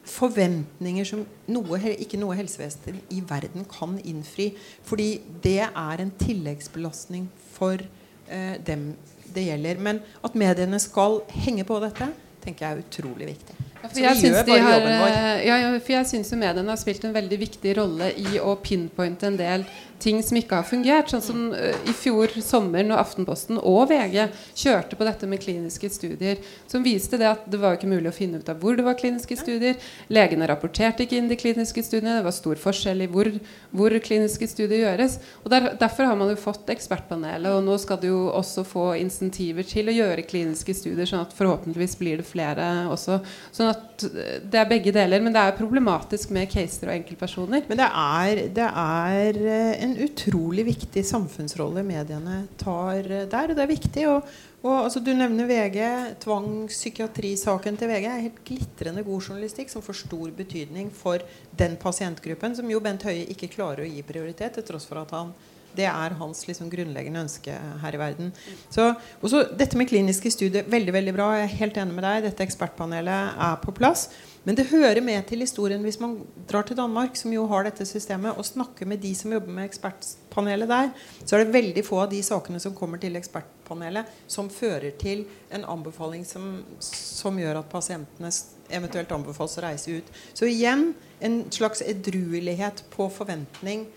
forventninger som noe, ikke noe helsevesen i verden kan innfri. Fordi det er en tilleggsbelastning for eh, dem det gjelder. Men at mediene skal henge på dette, tenker jeg er utrolig viktig. Ja, for jeg syns eh, ja, jo mediene har spilt en veldig viktig rolle i å pinpointe en del ting som ikke har fungert. Sånn som uh, i fjor sommer når Aftenposten og VG kjørte på dette med kliniske studier, som viste det at det var ikke mulig å finne ut av hvor det var kliniske studier. Legene rapporterte ikke inn de kliniske studiene. Det var stor forskjell i hvor, hvor kliniske studier gjøres. Og der, Derfor har man jo fått Ekspertpanelet, og nå skal det jo også få insentiver til å gjøre kliniske studier, sånn at forhåpentligvis blir det flere også. Sånn at eh, det er begge deler. Men det er problematisk med caser og enkeltpersoner. Men det er, det er eh, en utrolig viktig samfunnsrolle mediene tar der. Og det er viktig. Og, og altså, du nevner VG. Tvangspsykiatrisaken til VG er helt glitrende god journalistikk som får stor betydning for den pasientgruppen som jo Bent Høie ikke klarer å gi prioritet, til tross for at han det er hans liksom, grunnleggende ønske her i verden. Så, også, dette med kliniske studier, veldig veldig bra. Jeg er helt enig med deg. Dette ekspertpanelet er på plass. Men det hører med til historien hvis man drar til Danmark, som jo har dette systemet, og snakker med de som jobber med ekspertpanelet der, så er det veldig få av de sakene som kommer til ekspertpanelet, som fører til en anbefaling som, som gjør at pasientene eventuelt anbefales å reise ut. Så igjen en slags edruelighet på forventning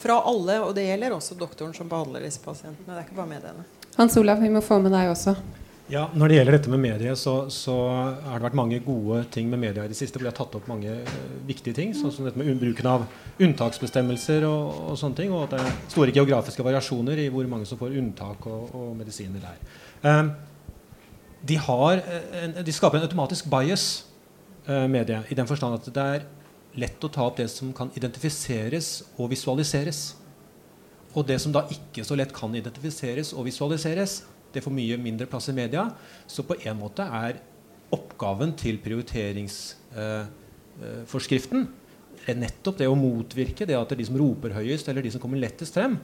fra alle, og det gjelder også doktoren som behandler disse pasientene. Det er ikke bare mediene. Hans Olav, vi må få med deg også. Ja, Når det gjelder dette med medier, så, så, har det vært mange gode ting med media i det siste. hvor de har tatt opp mange uh, viktige ting, sånn som dette med bruken av unntaksbestemmelser og, og, sånne ting. Og at det er store geografiske variasjoner i hvor mange som får unntak og, og medisiner der. Um, de, har, en, de, skaper en automatisk bias, uh, media, i den forstand at det er lett å ta opp det som kan identifiseres og visualiseres. Og det som da ikke så lett kan identifiseres og visualiseres, det får mye mindre plass i media. Så på en måte er oppgaven til prioriteringsforskriften eh, eh nettopp det å motvirke det at det er de som roper høyest, eller de som kommer lettest frem,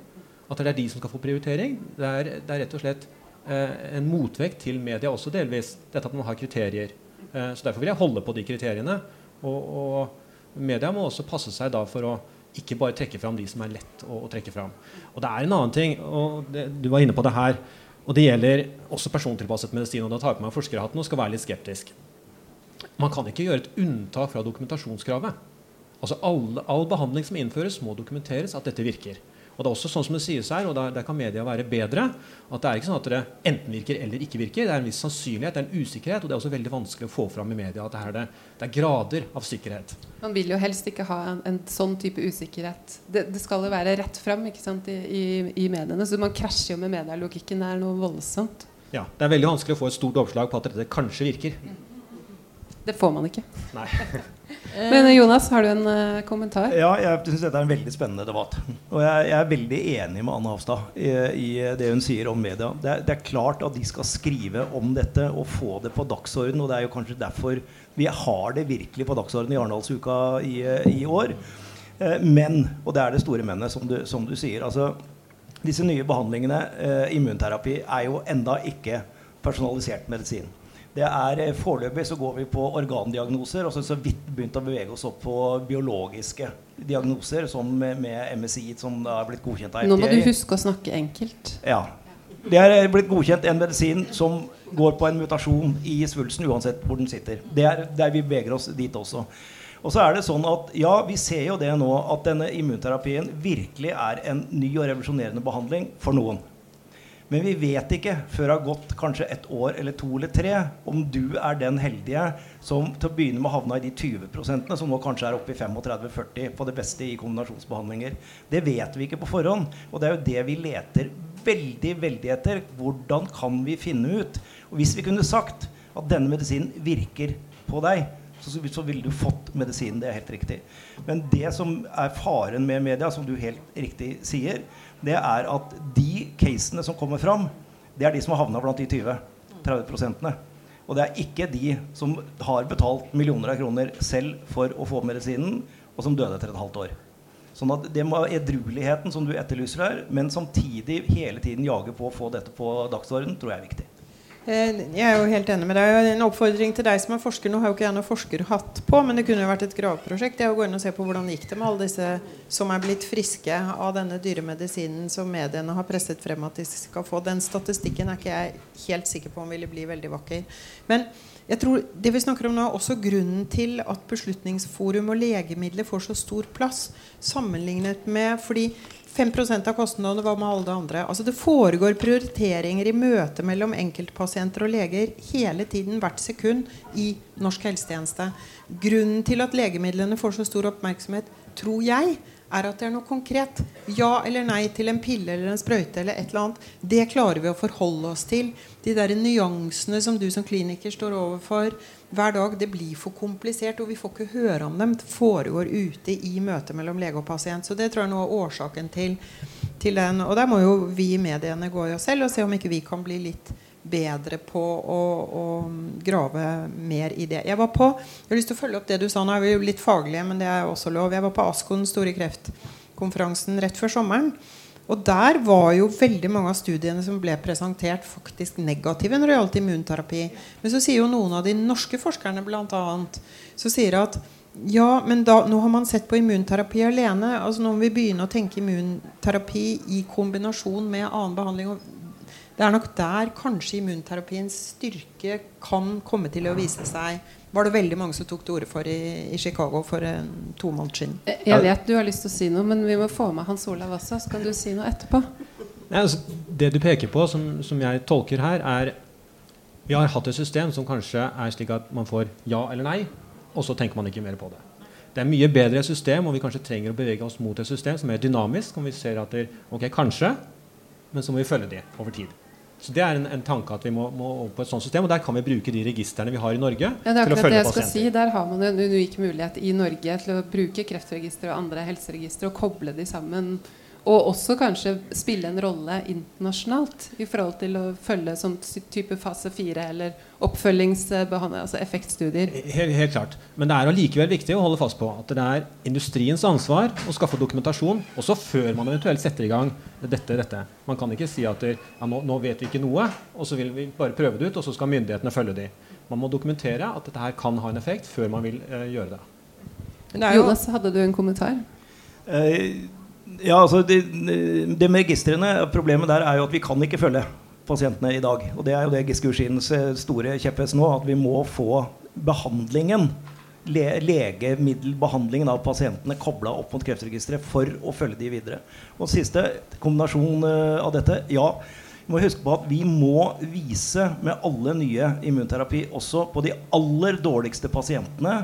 at det er de som skal få prioritering. Det er, det er rett og slett eh, en motvekt til media også delvis, dette at man har kriterier. Eh, så Derfor vil jeg holde på de kriteriene. Og, og media må også passe seg da for å ikke bare trekke fram de som er lett å, å trekke fram. Og det er en annen ting, og det, du var inne på det her, og det gjelder også persontilpasset medisin. og Da tar jeg på meg forskerhatten og skal være litt skeptisk. Man kan ikke gjøre et unntak fra dokumentasjonskravet. Altså all, all behandling som innføres, må dokumenteres at dette virker. Og det er også sånn som det sies her, og der, der, kan media være bedre, at det er ikke sånn at det enten virker eller ikke virker. Det er en viss sannsynlighet, det er en usikkerhet, og det er også veldig vanskelig å få fram i media at det, er, det, det er grader av sikkerhet. Man vil jo helst ikke ha en, en sånn type usikkerhet. Det, det, skal jo være rett fram ikke sant, i, i, i mediene, så man krasjer jo med medialogikken. Det er noe voldsomt. Ja, Det er veldig vanskelig å få et stort oppslag på at dette kanskje virker. Det får man ikke. Nei. Men Jonas, har du en uh, kommentar? Ja, jeg syns dette er en veldig spennende debatt. Og jeg, jeg er veldig enig med Anne Hafstad i, i, det hun sier om media. Det er, det er, klart at de skal skrive om dette og få det på dagsorden. Og det er jo kanskje derfor vi har det virkelig på dagsorden i Arendalsuka i, i år. Eh, men, og det er det store mennet, som du, som du sier altså, Disse nye behandlingene, eh, immunterapi, er jo enda ikke personalisert medisin. Det er eh, Foreløpig så går vi på organdiagnoser og så, så vidt begynt å bevege oss opp på biologiske diagnoser, som med, MSI, som har blitt godkjent av FDA. Nå må du huske å snakke enkelt. Ja. Det er blitt godkjent en medisin som går på en mutasjon i svulsten, uansett hvor den sitter. Det er der vi beveger oss dit også. Og så er det sånn at ja, Vi ser jo det nå at denne immunterapien virkelig er en ny og revolusjonerende behandling for noen. Men vi vet ikke før det har gått kanskje et år eller to eller tre, om du er den heldige som til å begynne med havna i de 20 som nå kanskje er oppe i 35-40 på det beste i kombinasjonsbehandlinger. Det vet vi ikke på forhånd. Og det er jo det vi leter veldig veldig etter. Hvordan kan vi finne ut? Og hvis vi kunne sagt at denne medisinen virker på deg, så, så ville du fått medisinen. Det er helt riktig. Men det som er faren med media, som du helt riktig sier, det er at de casene som kommer fram, det er de som har havna blant de 20-30% Og det er ikke de som har betalt millioner av kroner selv for å få medisinen, og som døde etter et halvt år. Sånn at det må edrueligheten som du etterlyser her, men samtidig hele tiden jage på å få dette på dagsordenen, tror jeg er viktig. Eh, jeg er jo helt enig med deg. En oppfordring til deg som er forsker. Nå har jo ikke jeg noen forskerhatt på, men det kunne jo vært et graveprosjekt. Det er å gå inn og se på hvordan gikk det med alle disse som er blitt friske av denne dyremedisinen som mediene har presset frem at de skal få. Den statistikken er ikke jeg helt sikker på om ville bli veldig vakker. Men jeg tror det vi snakker om nå er også grunnen til at Beslutningsforum og legemidler får så stor plass sammenlignet med fordi 5% av kostnadene, hva med alle det andre? Altså Det foregår prioriteringer i møte mellom enkeltpasienter og leger hele tiden, hvert sekund, i norsk helsetjeneste. Grunnen til at legemidlene får så stor oppmerksomhet, tror jeg, er at det er noe konkret. Ja eller nei til en pille eller en sprøyte eller et eller annet. Det klarer vi å forholde oss til. De der nyansene som du som kliniker står overfor hver dag, det blir for komplisert, og vi får ikke høre om dem. Det foregår ute i møtet mellom lege og pasient. Så det tror jeg nå er årsaken til, til den. Og der må jo vi i mediene gå i oss selv og se om ikke vi kan bli litt bedre på å, å, grave mer i det. Jeg var på, jeg har lyst til å følge opp det du sa. Nå er vi jo litt faglige, men det er også lov. Jeg var på ASKO, den store kreftkonferansen, rett før sommeren. Og der var jo veldig mange av studiene som ble presentert, faktisk negative når det gjaldt immunterapi. Men så sier jo noen av de norske forskerne bl.a. så sier at ja, men da, nå har man sett på immunterapi alene. altså Nå må vi begynne å tenke immunterapi i kombinasjon med annen behandling. og det er nok der kanskje immunterapiens styrke kan komme til å vise seg. Var det veldig mange som tok til orde for i, i, Chicago for en to måneder siden. Jeg vet du har lyst til å si noe, men vi må få med Hans Olav også. Så kan du si noe etterpå. Nei, altså, det du peker på, som, som, jeg tolker her, er Vi har hatt et system som kanskje er slik at man får ja eller nei, og så tenker man ikke mer på det. Det er mye bedre system, og vi kanskje trenger å bevege oss mot et system som er dynamisk. Om vi ser at det, ok, kanskje, men så må vi følge det over tid. Så Det er en, en, tanke at vi må, må på et sånt system. Og der kan vi bruke de registrene vi har i Norge. Ja, det er følge det jeg pasienter. Si. Der har man en unik mulighet i Norge til å bruke kreftregistre og andre helseregistre og koble de sammen. Og også kanskje spille en rolle internasjonalt i forhold til å følge sånn type fase fire eller oppfølgingsbehandling, altså effektstudier. Helt, helt, klart. Men det er allikevel viktig å holde fast på at det er industriens ansvar å skaffe dokumentasjon også før man eventuelt setter i gang dette. dette. Man kan ikke si at ja, nå, nå, vet vi ikke noe, og så vil vi bare prøve det ut, og så skal myndighetene følge de. Man må dokumentere at dette her kan ha en effekt før man vil uh, gjøre det. Jonas, hadde du en kommentar? Uh, ja, altså det, det med registrene, Problemet der er jo at vi kan ikke følge pasientene i dag. Og det er jo det Giske Ursins eh, store kjepphest nå. At vi må få behandlingen le legemiddelbehandlingen av pasientene kobla opp mot Kreftregisteret for å følge de videre. Og siste kombinasjon uh, av dette ja, vi må huske på at vi må vise med alle nye immunterapi også på de aller dårligste pasientene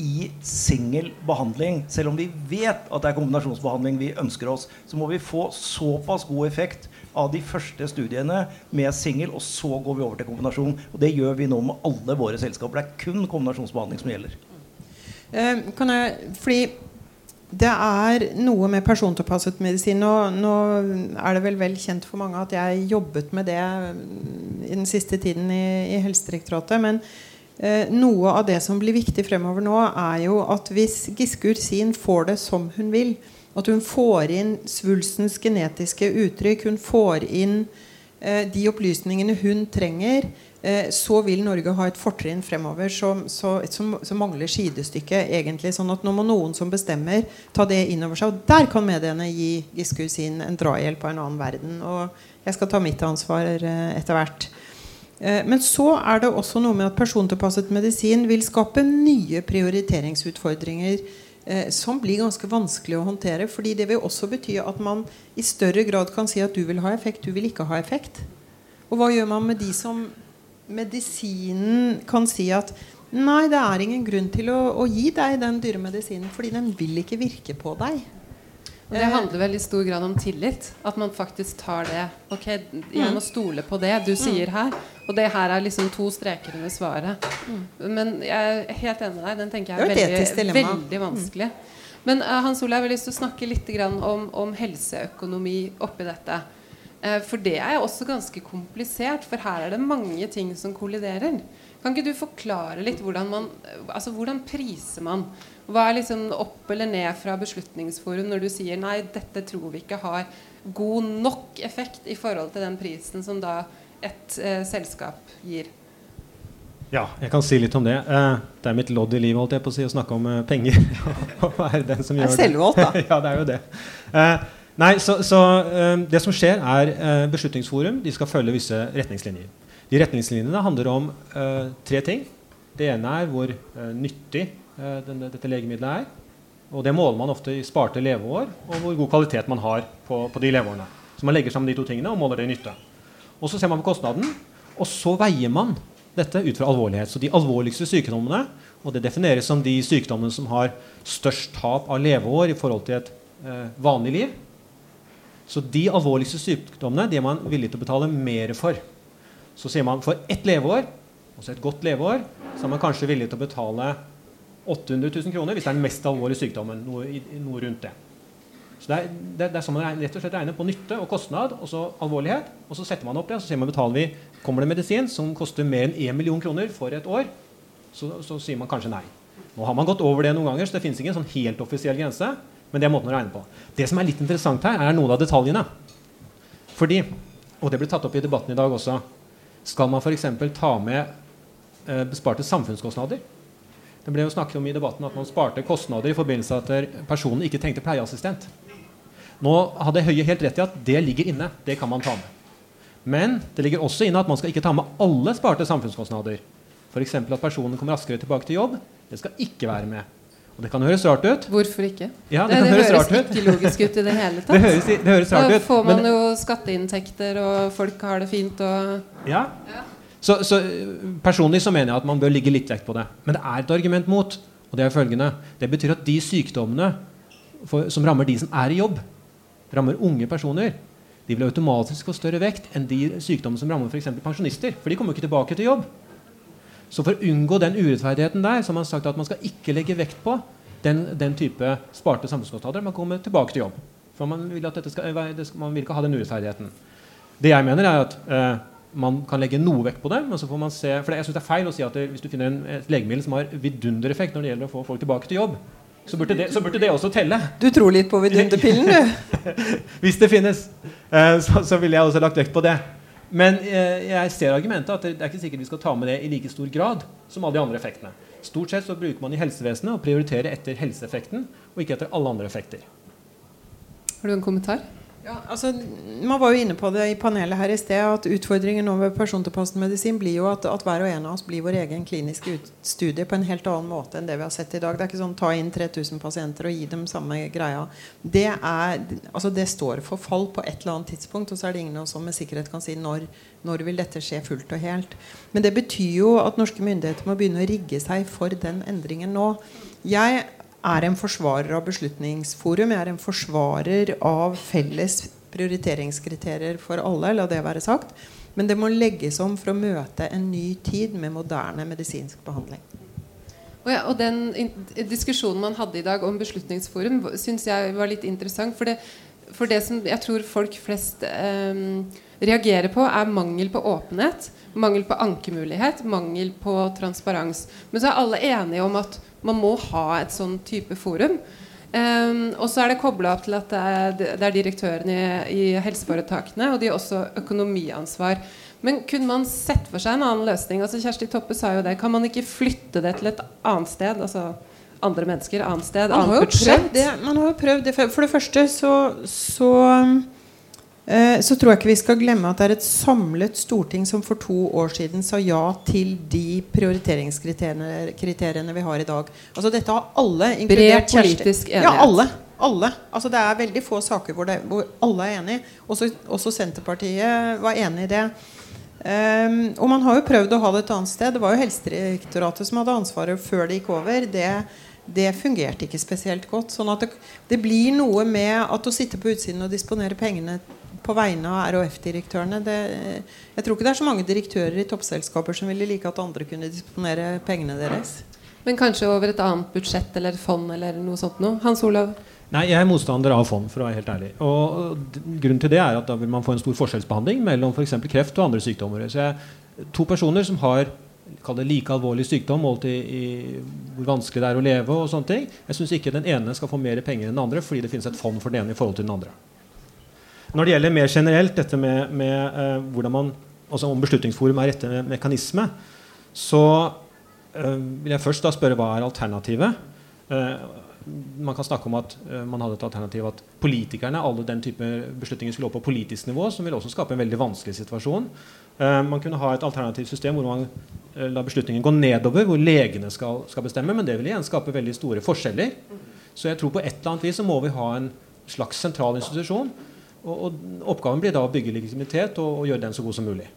i singel behandling, selv om vi vet at det er kombinasjonsbehandling vi ønsker oss, så må vi få såpass god effekt av de første studiene med singel, og så går vi over til kombinasjon. Og det gjør vi nå med alle våre selskaper. Det er kun kombinasjonsbehandling som gjelder. Uh, kan jeg, fordi det er noe med persontilpasset medisin. Nå, nå, er det vel vel kjent for mange at jeg jobbet med det i den siste tiden i, i Helsedirektoratet. Men Eh, noe av det som blir viktig fremover nå, er jo at hvis Giske Ursin får det som hun vil, at hun får inn svulstens genetiske uttrykk, hun får inn eh, de opplysningene hun trenger, eh, så vil Norge ha et fortrinn fremover som, som, som mangler sidestykke. egentlig, sånn at Nå må noen som bestemmer, ta det inn over seg. Og der kan mediene gi Giske Ursin en drahjelp av en annen verden. Og jeg skal ta mitt ansvar eh, etter hvert. Eh, men så er det også noe med at persontilpasset medisin vil skape nye prioriteringsutfordringer eh, som blir ganske vanskelig å håndtere. fordi det vil også bety at man i større grad kan si at du vil ha effekt, du vil ikke ha effekt. Og hva gjør man med de som medisinen kan si at Nei, det er ingen grunn til å, å gi deg den dyre medisinen, fordi den vil ikke virke på deg. Og det handler vel i stor grad om tillit. At man faktisk tar det. Ok, jeg må mm. stole på det du mm. sier her. Og det her er liksom to streker under svaret. Mm. Men jeg er helt enig med deg. Den tenker jeg er veldig, veldig vanskelig. Men uh, Hans Ole, jeg har lyst til å snakke litt om, om helseøkonomi oppi dette. Uh, for det er også ganske komplisert, for her er det mange ting som kolliderer. Kan ikke du forklare litt hvordan man Altså hvordan priser man? Hva er liksom opp eller ned fra Beslutningsforum når du sier nei, dette tror vi ikke har god nok effekt i forhold til den prisen som da et eh, selskap gir? Ja, jeg kan si litt om det. Eh, det er mitt lodd i livet holdt jeg på å si, å snakke om eh, penger. og være den som gjør det. Er selvvalgt, da. ja, det er jo det. Eh, nei, så, så eh, Det som skjer, er eh, Beslutningsforum de skal følge visse retningslinjer. De retningslinjene handler om tre ting. Det ene er hvor nyttig denne, dette legemiddelet er. Og det måler man ofte i sparte leveår og hvor god kvalitet man har på, på de leveårene. Så man legger sammen de to tingene og måler det i nytte. Og så ser man på kostnaden, og så veier man dette ut fra alvorlighet. Så de alvorligste sykdommene, og det defineres som de sykdommene som har størst tap av leveår i forhold til et eh, vanlig liv. Så de alvorligste sykdommene de er man villig til å betale mer for. Så sier man for ett leveår, altså et godt leveår, så er man kanskje villig til å betale 800 000 kroner hvis det er den mest alvorlige sykdommen. Noe, noe rundt det. Så det er, det, det er sånn man rett og slett regner på nytte og kostnad og så alvorlighet. Og så setter man opp det, og så sier man betaler vi, kommer det medisin som koster mer enn 1 million kroner for et år, så, så, sier man kanskje nei. Nå har man gått over det noen ganger, så det finnes ikke en sånn helt offisiell grense. Men det er måten å regne på. Det som er litt interessant her, er noen av detaljene. Fordi, og det ble tatt opp i debatten i dag også, skal man f.eks. ta med eh, besparte samfunnskostnader det ble jo snakket om i debatten at man sparte kostnader i forbindelse med at personen ikke trengte pleieassistent. Nå hadde Høie helt rett i at det ligger inne. Det kan man ta med. Men det ligger også inne at man skal ikke ta med alle sparte samfunnskostnader. F.eks. at personen kommer raskere tilbake til jobb. Det skal ikke være med. Og det kan høres rart ut. Hvorfor ikke? Ja, det, det, det høres, høres ikke logisk ut i det hele tatt. det, høres, det høres rart ut. Da får man men, jo skatteinntekter, og folk har det fint. Og, ja. ja. Så, så, Personlig så mener jeg at man bør ligge litt vekt på det. Men det er et argument mot. Og Det er følgende. Det betyr at de sykdommene for, som rammer de som er i jobb, rammer unge personer, de vil automatisk få større vekt enn de sykdommene som rammer f.eks. pensjonister. For de kommer ikke tilbake til jobb. Så for å unngå den urettferdigheten der, så har man sagt at man skal ikke legge vekt på den, den type sparte samfunnskostnader. Man kommer tilbake til jobb. For man vil, skal, man vil ikke ha den urettferdigheten. Det jeg mener, er at eh, man kan legge noe vekt på det. Men så får man se, for jeg synes det er feil å si at det, hvis du finner en, et legemiddel som har vidundereffekt når det gjelder å få folk tilbake til jobb, så burde det, så burde det også telle. Du tror litt på vidunderpillen, du? hvis det finnes, eh, så, så ville jeg også lagt vekt på det. Men eh, jeg ser argumentet at det, det er ikke sikkert vi skal ta med det i like stor grad som alle de andre effektene. Stort sett så bruker man i helsevesenet å prioritere etter helseeffekten og ikke etter alle andre effekter. Har du en kommentar? Ja, altså, man var jo inne på det i panelet her i sted at utfordringen nå ved persontilpasset medisin blir jo at, at, hver og en av oss blir vår egen kliniske studie på en helt annen måte enn det vi har sett i dag. Det er ikke sånn ta inn 3000 pasienter og gi dem samme greia. Det, er, altså, det står for fall på et eller annet tidspunkt, og så er det ingen som med sikkerhet kan si når, når vil dette skje fullt og helt. Men det betyr jo at norske myndigheter må begynne å rigge seg for den endringen nå. Jeg er en forsvarer av Beslutningsforum. Jeg er en forsvarer av felles prioriteringskriterier for alle. La det være sagt. Men det må legges om for å møte en ny tid med moderne medisinsk behandling. Og, ja, og den diskusjonen man hadde i dag om Beslutningsforum, syns jeg var litt interessant. For det, for det som jeg tror folk flest eh, reagerer på, er mangel på åpenhet. Mangel på ankemulighet, mangel på transparens. Men så er alle enige om at man må ha et sånn type forum. Um, og så er det kobla opp til at det er, det er direktørene i, i, helseforetakene, og de har også økonomiansvar. Men kunne man sett for seg en annen løsning? Altså Kjersti Toppe sa jo det. Kan man ikke flytte det til et annet sted? Altså andre mennesker, annet sted, annet budsjett? Man har jo prøvd det. For det første så, så så tror jeg ikke vi skal glemme at det er et samlet storting som for to år siden sa ja til de prioriteringskriteriene vi har i dag. Altså Dette har alle, inkludert politisk enighet. Ja, alle. alle. Altså Det er veldig få saker hvor, det, hvor alle er enig. Også, også, Senterpartiet var enig i det. Um, og man har jo prøvd å ha det et annet sted. Det var jo Helsedirektoratet som hadde ansvaret før det gikk over. Det, det fungerte ikke spesielt godt. Sånn at det, det blir noe med at å sitte på utsiden og disponere pengene på vegne av RHF-direktørene. Jeg tror ikke det er så mange direktører i toppselskaper som ville like at andre kunne disponere pengene deres. Men kanskje over et annet budsjett eller fond eller noe sånt noe? Hans Olav? Nei, Jeg er motstander av fond, for å være helt ærlig. Og Grunnen til det er at da vil man få en stor forskjellsbehandling mellom f.eks. kreft og andre sykdommer. Så jeg, To personer som har det like alvorlig sykdom målt i, i, hvor vanskelig det er å leve, og sånne ting. Jeg syns ikke den ene skal få mer penger enn den andre fordi det finnes et fond for den ene i forhold til den andre. Når det gjelder mer generelt dette med, med uh, hvordan man, altså om Beslutningsforum er rette mekanisme, så uh, vil jeg først da spørre hva er alternativet. Uh, man kan snakke om at man hadde et alternativ at politikerne alle den type beslutninger skulle opp på politisk nivå, som vil også skape en veldig vanskelig situasjon. man kunne ha et alternativt system hvor man lar beslutningen gå nedover, hvor legene skal, skal bestemme, men det vil igjen skape veldig store forskjeller. Så jeg tror på et eller annet vis så må vi ha en slags sentral institusjon og, og, Oppgaven blir da å bygge legitimitet og, og, gjøre den så god som mulig.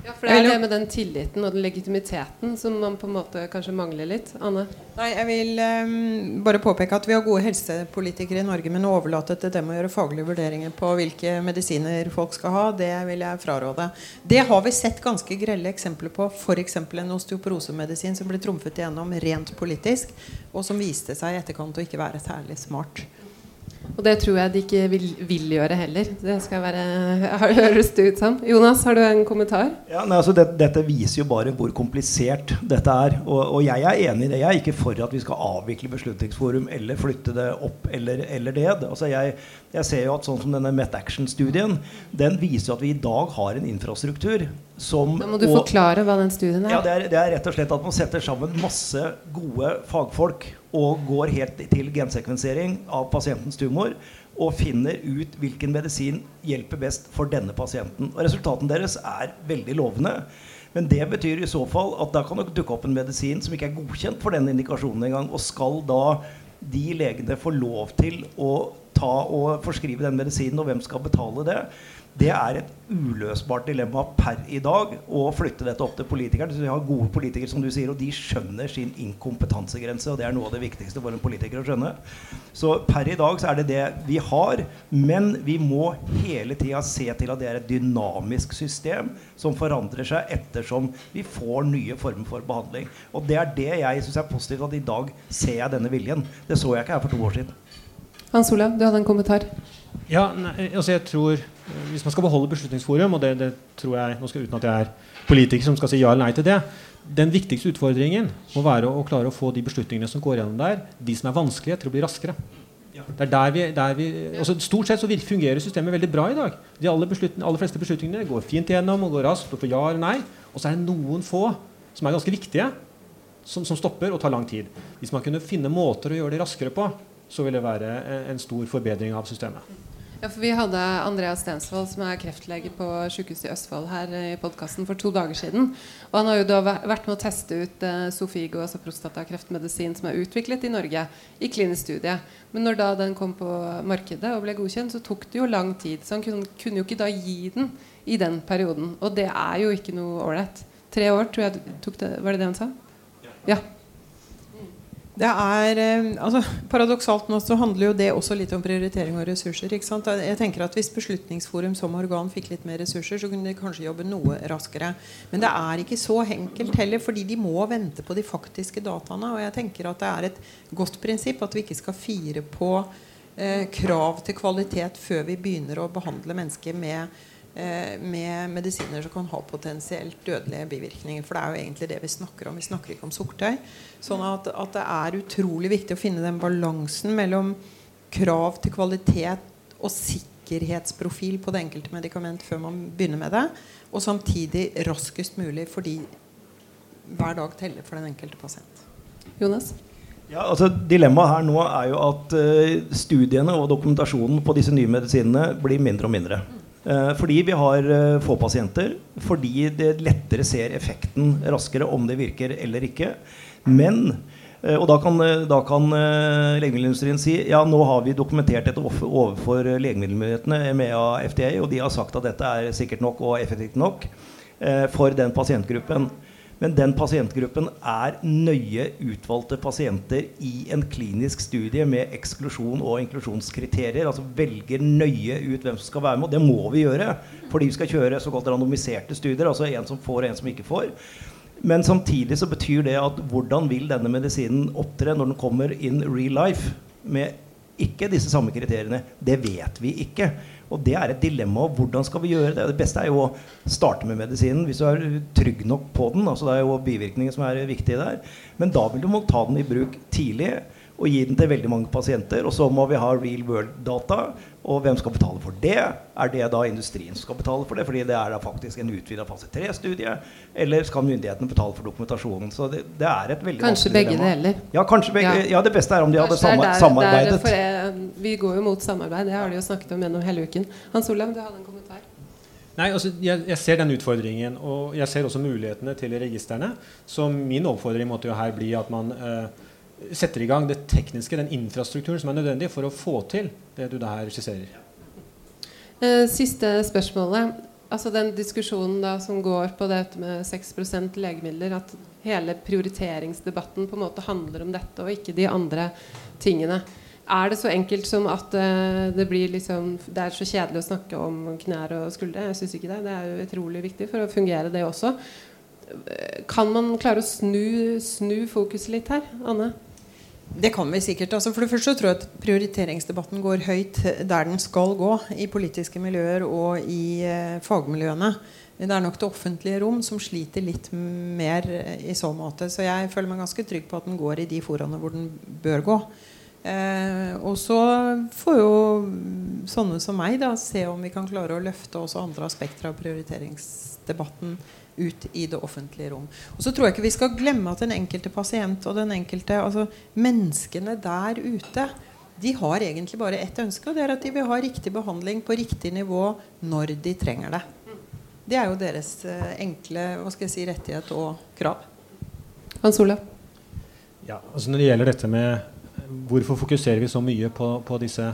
Ja, for Det er det med den tilliten og den legitimiteten som man på en måte kanskje mangler litt. Anne? Nei, Jeg vil um, bare påpeke at vi har gode helsepolitikere i Norge, men å overlate til dem å gjøre faglige vurderinger på hvilke medisiner folk skal ha, det vil jeg fraråde. Det har vi sett ganske grelle eksempler på. F.eks. en osteoporosemedisin som ble trumfet igjennom rent politisk, og som viste seg i etterkant å ikke være særlig smart. Og det tror jeg de ikke vil, vil gjøre heller. Det skal være, høres det ut som. Jonas, har du en kommentar? Ja, nei, altså det, Dette viser jo bare hvor komplisert dette er. Og, og, jeg er enig i det. Jeg er ikke for at vi skal avvikle Beslutningsforum eller flytte det opp eller, eller ned. Altså jeg, jeg, ser jo at sånn som denne MetAction-studien, den viser at vi i dag har en infrastruktur som Da må du og, forklare hva den studien er. Ja, det er, det er rett og slett at man setter sammen masse gode fagfolk og går helt til gensekvensering av pasientens tumor og finner ut hvilken medisin hjelper best for denne pasienten. Og Resultatene deres er veldig lovende. Men det betyr i så fall at da kan det dukke opp en medisin som ikke er godkjent for den indikasjonen engang. Og skal da de legene få lov til å ta og forskrive den medisinen, og hvem skal betale det? Det er et uløsbart dilemma per i dag å flytte dette opp til politikerne. Vi har gode politikere, som du sier, og de skjønner sin inkompetansegrense. Og det er noe av det viktigste for en politiker å skjønne. Så per i dag så er det det vi har. Men vi må hele tida se til at det er et dynamisk system som forandrer seg ettersom vi får nye former for behandling. Og det er det jeg syns er positivt, at i dag ser jeg denne viljen. Det så jeg ikke her for to år siden. Hans Olav, du hadde en kommentar. Ja, nei, altså jeg tror Hvis man skal beholde Beslutningsforum, og det, det tror jeg nå skal, uten at jeg er politiker som skal si ja eller nei til det Den viktigste utfordringen må være å, å klare å få de beslutningene som går gjennom der, de som er vanskelige, til å bli raskere. Det er der vi, der vi altså Stort sett så fungerer systemet veldig bra i dag. De aller, aller, fleste beslutningene går fint gjennom og går raskt og får ja eller nei. Og så er det noen få som er ganske viktige, som, som stopper og tar lang tid. Hvis man kunne finne måter å gjøre det raskere på, så vil det være en stor forbedring av systemet. Ja, for Vi hadde Andreas Stensvold, som er kreftlege på sykehuset i Østfold, her i podkasten for to dager siden. Og Han har jo da vært med å teste ut eh, Sofigo, altså prostatakreftmedisin, som er utviklet i Norge, i klinisk studie. Men når da den kom på markedet og ble godkjent, så tok det jo lang tid. Så han kunne, kunne jo ikke da gi den i den perioden. Og det er jo ikke noe ålreit. Tre år, tror jeg tok det. Var det det han sa? Ja. Det er, eh, altså, Paradoksalt nå så handler jo det også litt om prioritering og ressurser. ikke sant? Jeg tenker at Hvis Beslutningsforum som organ fikk litt mer ressurser, så kunne de kanskje jobbe noe raskere. Men det er ikke så enkelt heller, fordi de må vente på de faktiske dataene. Og jeg tenker at det er et godt prinsipp at vi ikke skal fire på eh, krav til kvalitet før vi begynner å behandle mennesker med med medisiner som kan ha potensielt dødelige bivirkninger. For det er jo egentlig det vi snakker om. Vi snakker ikke om sukkertøy. Sånn at, at det er utrolig viktig å finne den balansen mellom krav til kvalitet og sikkerhetsprofil på det enkelte medikament før man begynner med det, og samtidig raskest mulig fordi hver dag teller for den enkelte pasient. Jonas? Ja, altså Dilemmaet her nå er jo at uh, studiene og dokumentasjonen på disse nye medisinene blir mindre og mindre. Eh, fordi vi har eh, få pasienter. Fordi det lettere ser effekten raskere om det virker eller ikke. Men eh, og da kan, da kan legemiddelindustrien si ja, nå har vi dokumentert dette overfor legemiddelmyndighetene, EMEA, FDA, og de har sagt at dette er sikkert nok og effektivt nok for den pasientgruppen. Men den pasientgruppen er nøye utvalgte pasienter i en klinisk studie med eksklusjon og inklusjonskriterier. Altså velger nøye ut hvem som skal være med. Og det må vi gjøre fordi vi skal kjøre såkalt randomiserte studier. Altså en som får og en som ikke får. Men samtidig så betyr det at hvordan vil denne medisinen opptre når den kommer in real life med ikke disse samme kriteriene? Det vet vi ikke. Og det er et dilemma. Hvordan skal vi gjøre det? Det beste er jo å starte med medisinen hvis du er trygg nok på den. altså Det er jo bivirkninger som er viktige der. Men da vil du må ta den i bruk tidlig og gi den til veldig mange pasienter. Og så må vi ha real world-data. Og hvem skal betale for det? Er det da industrien som skal betale for det? Fordi det er da faktisk en utvida fase 3-studie. Eller skal myndighetene betale for dokumentasjonen? Så det, det er et veldig Kanskje begge deler. Ja, kanskje begge, ja. ja, det beste er om de hadde der, samarbeidet. Jeg, vi går jo mot samarbeid. Det har de jo snakket om gjennom hele uken. Hans Olav, du hadde en kommentar? Nei, altså, jeg, jeg, ser den utfordringen, og jeg ser også mulighetene til registrene. Så min oppfordring måtte jo her bli at man eh, setter i gang det tekniske, den infrastrukturen som er nødvendig for å få til det du der skisserer. Eh, siste spørsmålet. Altså Den diskusjonen da som går på dette med 6% legemidler, at hele prioriteringsdebatten på en måte handler om dette og ikke de andre tingene. Er det så enkelt som at uh, det blir liksom Det er så kjedelig å snakke om knær og skuldre? Jeg syns ikke det. Det er jo utrolig viktig for å fungere, det også. Kan man klare å snu, snu fokuset litt her, Anne? Det kan vi sikkert. Altså for det første tror jeg at prioriteringsdebatten går høyt der den skal gå. I politiske miljøer og i eh, fagmiljøene. Det er nok det offentlige rom som sliter litt mer i så måte. Så jeg føler meg ganske trygg på at den går i de foraene hvor den bør gå. Eh, og så får jo sånne som meg da se om vi kan klare å løfte også andre aspekter av prioriteringsdebatten ut i det offentlige rom. Og så tror jeg ikke vi skal glemme at den enkelte pasient og den enkelte, altså menneskene der ute de har egentlig bare ett ønske, og det er at de vil ha riktig behandling på riktig nivå når de trenger det. Det er jo deres eh, enkle hva skal jeg si, rettighet og krav. Hans Olav? Ja, altså Når det gjelder dette med hvorfor fokuserer vi så mye på, på disse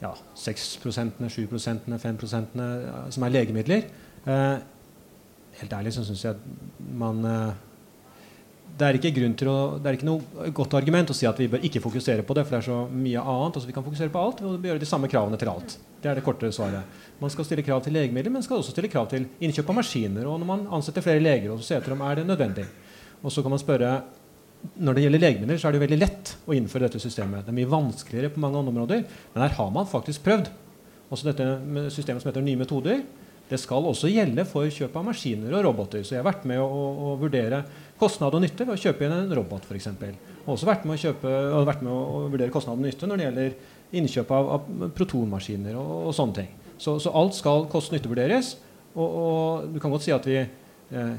ja, 6% 7% 5% som er legemidler, eh, helt ærlig så syns jeg man eh, det er å, det er ikke noe godt argument å si at vi bør ikke fokusere på det, for det er så mye annet. altså Vi kan fokusere på alt og gjøre de samme kravene til alt. Det er det korte svaret. Man skal stille krav til legemidler, men skal også stille krav til innkjøp av maskiner. Og når man ansetter flere leger, og så se etter om er det nødvendig. Og så kan man spørre når det gjelder legemidler, så er det veldig lett å innføre dette systemet. Det er mye vanskeligere på mange andre områder, men her har man faktisk prøvd. Også dette systemet som heter Nye metoder. Det skal også gjelde for kjøp av maskiner og roboter. Så jeg har vært med å, å, vurdere kostnad og nytte ved å kjøpe inn en robot f.eks. Og også vært med, å, kjøpe, vært med å vurdere kostnad og nytte når det gjelder innkjøp av, av protonmaskiner og, og, sånne ting. Så, så alt skal kost-nytte-vurderes. Og, og, du kan godt si at vi eh,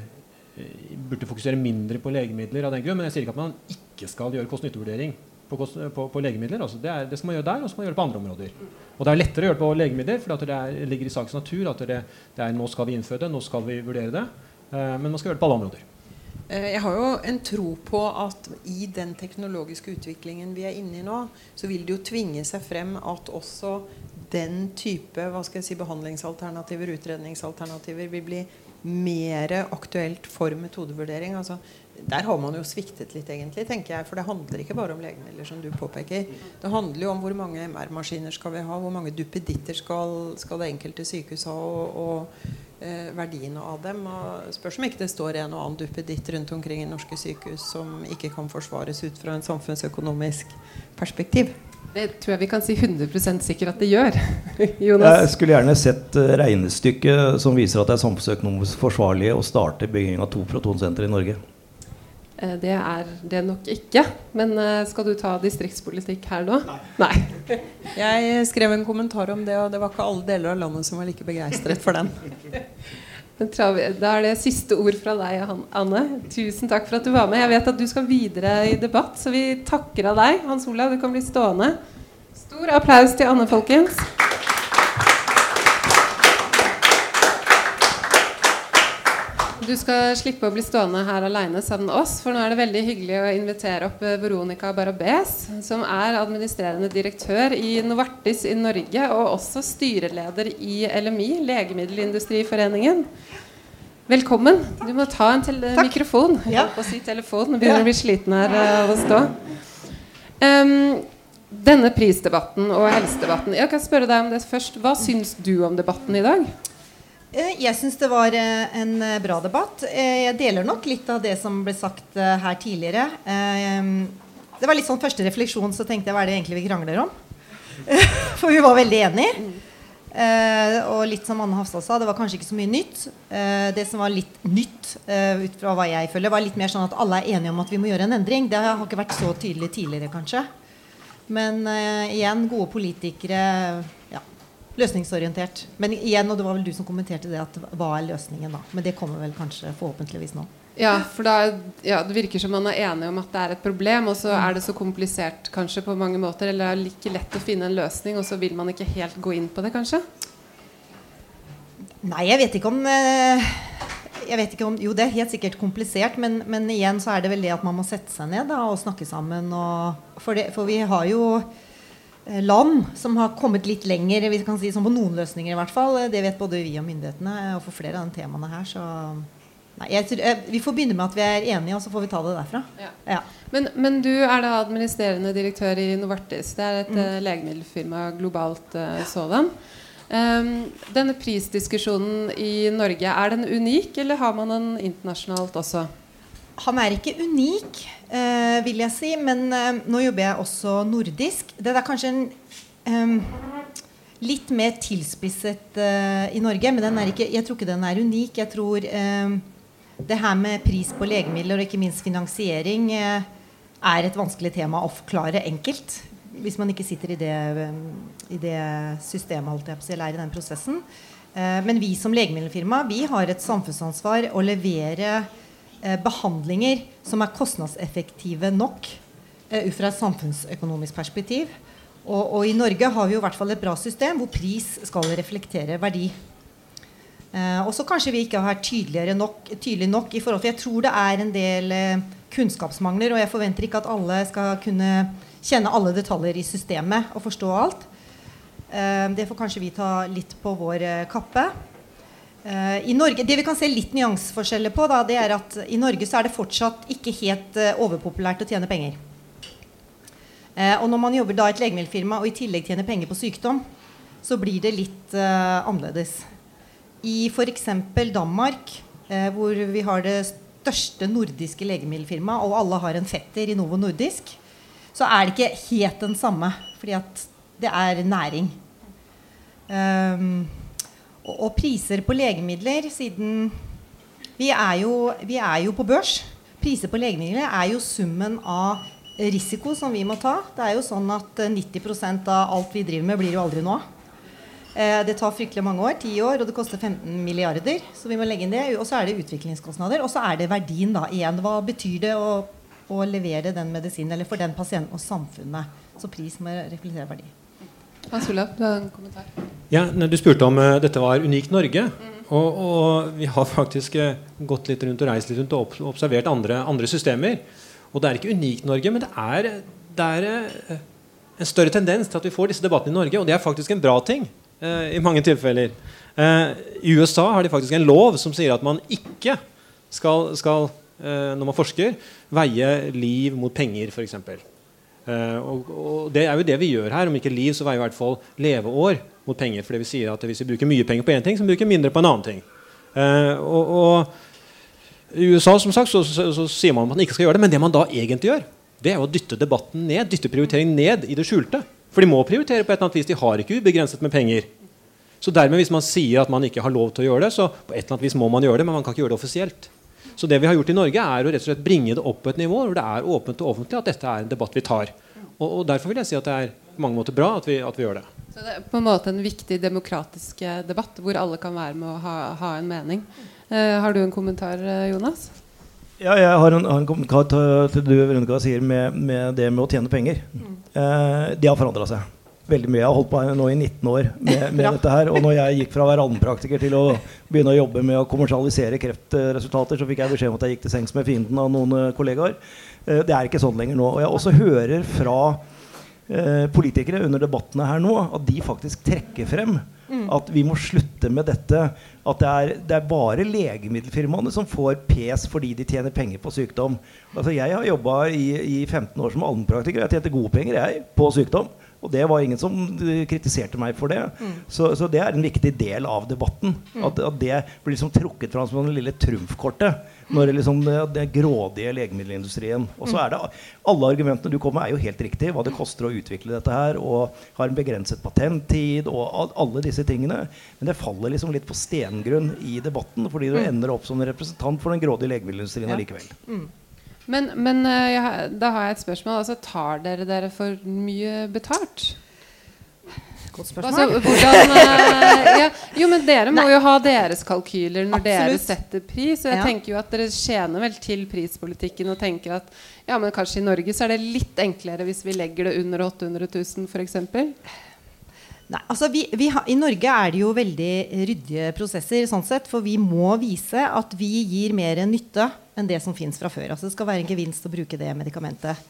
burde fokusere mindre på legemidler av den grunn, men jeg sier ikke at man ikke skal gjøre kost-nytte-vurdering på, på, på, legemidler. Altså det, er, det, skal man gjøre der, og så skal man gjøre det på andre områder. Og det er lettere å gjøre det på legemidler, for det er, ligger i sakens natur at det, det, er nå skal vi innføre det, nå skal vi vurdere det. Eh, men man skal gjøre det på alle områder. Eh, jeg har jo en tro på at i den teknologiske utviklingen vi er inne i nå, så vil det jo tvinge seg frem at også den type hva skal jeg si, behandlingsalternativer, utredningsalternativer, vil bli mer aktuelt for metodevurdering. Altså, der har man jo sviktet litt, egentlig, tenker jeg. For det handler ikke bare om legemidler, som du påpeker. Det handler jo om hvor mange MR-maskiner skal vi ha, hvor mange duppeditter skal, skal det enkelte sykehus ha, og, og eh, verdiene av dem. Og spørs om ikke det står en og annen duppeditt rundt omkring i norske sykehus som ikke kan forsvares ut fra en samfunnsøkonomisk perspektiv. Det tror jeg vi kan si 100% sikkert at det gjør. Jonas? Jeg skulle gjerne sett uh, regnestykket som viser at det er samfunnsøkonomisk forsvarlig å starte bygging av to protonsentre i Norge. Eh, det er det nok ikke. Men eh, skal du ta distriktspolitikk her nå? Nei. Nei. Jeg skrev en kommentar om det, og det var ikke alle deler av landet som var like begeistret for den. Da er det siste ord fra deg, Anne. Tusen takk for at du var med. Jeg vet at du skal videre i debatt, så vi takker av deg. Hans Olav, du kan bli stående. Stor applaus til Anne, folkens. Du skal slippe å bli stående her aleine sammen med oss, for nå er det veldig hyggelig å invitere opp eh, Veronica Barabes, som er administrerende direktør i Novartis i Norge, og også styreleder i LMI, Legemiddelindustriforeningen. Velkommen. Du må ta en mikrofon. Ja. si telefon. Nå begynner å bli sliten her eh, av å stå. Um, denne prisdebatten og helsedebatten Jeg kan spørre deg om det først. Hva syns du om debatten i dag? Eh, jeg syns det var eh, en eh, bra debatt. Jeg deler nok litt av det som ble sagt her tidligere. Det var litt sånn første refleksjon, så tenkte jeg hva er det egentlig vi krangler om? For vi var veldig enige. og litt som Anne Hafstad sa, det var kanskje ikke så mye nytt. det som var litt nytt, ut fra hva jeg føler, var litt mer sånn at alle er enige om at vi må gjøre en endring. Det har ikke vært så tydelig tidligere, kanskje. Men igjen, gode politikere løsningsorientert. Men igjen, og det var vel du som kommenterte det, at hva er løsningen da? Men det kommer vel kanskje forhåpentligvis nå. Ja, for da, ja, det virker som man er enig om at det er et problem, og så er det så komplisert kanskje på mange måter, eller det er ikke lett å finne en løsning, og så vil man ikke helt gå inn på det, kanskje? Nei, jeg vet ikke om eh, jeg vet ikke om, Jo, det er helt sikkert komplisert, men, men igjen så er det vel det at man må sette seg ned da, og snakke sammen. Og, for, det, for vi har jo land som har kommet litt lenger vi kan si, som på noen løsninger. i hvert fall. Det vet både vi og myndighetene. Og for flere av de temaene her. Så nei, jeg, eh, vi får begynne med at vi er enige, og så får vi ta det derfra. Ja. Ja. Men, men, du er da administrerende direktør i Novartis. Det er et mm. legemiddelfirma globalt uh, sådan. Um, denne prisdiskusjonen i Norge, er den unik, eller har man den internasjonalt også? Han er ikke unik, uh, vil jeg si, men eh, nå jobber jeg også nordisk. Det er kanskje en eh, litt mer tilspisset uh, i Norge, men ikke, jeg tror ikke den er unik. Jeg tror det her med pris på legemidler og ikke minst finansiering er et vanskelig tema å forklare enkelt. Hvis man ikke sitter i det, i det systemet, på, eller er i den prosessen. men vi som legemiddelfirma vi har et samfunnsansvar å levere eh, behandlinger som er kostnadseffektive nok eh, ut fra et samfunnsøkonomisk perspektiv. Og, og, i Norge har vi jo i hvert fall et bra system hvor pris skal reflektere verdi. Eh, og så kanskje vi ikke har tydeligere nok, tydelig nok i forhold til Jeg tror det er en del eh, kunnskapsmangler, og jeg forventer ikke at alle skal kunne kjenne alle detaljer i systemet og forstå alt. Eh, det får kanskje vi ta litt på vår eh, kappe. Uh, i Norge, det vi kan se litt nyanseforskjeller på, da, det er at i Norge så er det fortsatt ikke helt uh, overpopulært å tjene penger. Uh, og når man jobber da i et legemiddelfirma og i tillegg tjener penger på sykdom, så blir det litt annerledes. I f.eks. Danmark, hvor vi har det største nordiske legemiddelfirmaet, og alle har en fetter i Novo Nordisk, så er det ikke helt den samme. Fordi at det er næring. Um, og, priser på legemidler siden vi er, jo, vi er jo på børs. Priser på legemidler er jo summen av risiko som vi må ta. Det er jo sånn at 90% av alt vi driver med, blir jo aldri noe. Eh, det tar fryktelig mange år, 10 år, og det koster 15 milliarder. Så vi må legge inn det. Og så er det utviklingskostnader. Og så er det verdien, da. Igjen, hva betyr det å, å levere den medisinen eller for den pasienten og samfunnet? Så pris må reflektere verdi. Hans Olav, du hadde en kommentar? Ja, Du spurte om uh, dette var unikt Norge. Mm. Og, og, vi har faktisk uh, gått litt rundt og reist litt rundt og observert andre, andre systemer. Og det er ikke unikt Norge, men det er, det er uh, en større tendens til at vi får disse debattene i Norge, og det er faktisk en bra ting. I mange tilfeller. I USA har de faktisk en lov som sier at man ikke skal, skal når man forsker, veie liv mot penger, f.eks. Uh, og, og, det er jo det vi gjør her. Om ikke liv, så veier i hvert fall leveår mot penger. For det vi sier at hvis vi bruker mye penger på én ting, så bruker vi mindre på en annen ting. Uh, og, og, I USA som sagt, så, så, så, sier man at man ikke skal gjøre det, men det man da egentlig gjør, det er å dytte debatten ned, dytte prioriteringen ned i det skjulte. For de må prioritere på et eller annet vis. De har ikke ubegrenset med penger. Så dermed, hvis man sier at man ikke har lov til å gjøre det, så på et eller annet vis må man gjøre det, men man kan ikke gjøre det offisielt. Så det vi har gjort i Norge, er å rett og slett bringe det opp på et nivå hvor det er åpent og offentlig at dette er en debatt vi tar. Og, og derfor vil jeg si at det er på mange måter bra at vi, at vi, gjør det. Så det er på en måte en viktig demokratisk eh, debatt hvor alle kan være med å ha, ha en mening. Eh, har du en kommentar, eh, Jonas? Ja, jeg har en, har en kommentar til, det du Veronica sier med, med, det med å tjene penger. Mm. Eh, det har forandra seg veldig mye. Jeg har holdt på nå i 19 år med, med dette her. Og når jeg gikk fra å være allmennpraktiker til å begynne å jobbe med å kommersialisere kreftresultater, så fikk jeg beskjed om at jeg gikk til sengs med fienden av noen eh, kollegaer. Eh, det er ikke sånn lenger nå. Og jeg også hører fra eh, politikere under debattene her nå at de faktisk trekker frem Mm. At vi må slutte med dette. At det er, det er bare legemiddelfirmaene som får pes fordi de tjener penger på sykdom. Altså Jeg har jobba i, i, 15 år som allmennpraktiker. Jeg tjente gode penger jeg, på sykdom. Og det var ingen som kritiserte meg for det. Mm. Så, så, det er en viktig del av debatten. Mm. At, at, det blir liksom trukket fram som det lille trumfkortet. Når det, liksom, det, det grådige legemiddelindustrien. Og så mm. er det alle argumentene du kommer med, er jo helt riktig. Hva det koster å utvikle dette her. Og har en begrenset patenttid og alle disse tingene. Men det faller liksom litt på stengrunn i debatten, fordi du mm. ender opp som en representant for den grådige legemiddelindustrien allikevel. Ja. Mm. Men, men jeg, da har jeg et spørsmål. Altså, tar dere dere for mye betalt? Godt spørsmål. Altså, hvordan, uh, ja, jo, men dere må Nei. jo ha deres kalkyler når Absolutt. dere setter pris. Og jeg ja. tenker jo at dere tjener vel til prispolitikken og tenker at ja, men kanskje i Norge så er det litt enklere hvis vi legger det under 800 000 f.eks. Nei, altså vi, vi ha, I Norge er det jo veldig ryddige prosesser, sånn sett, for vi må vise at vi gir mer nytte enn det som fins fra før. Altså Det skal være en gevinst å bruke det medikamentet.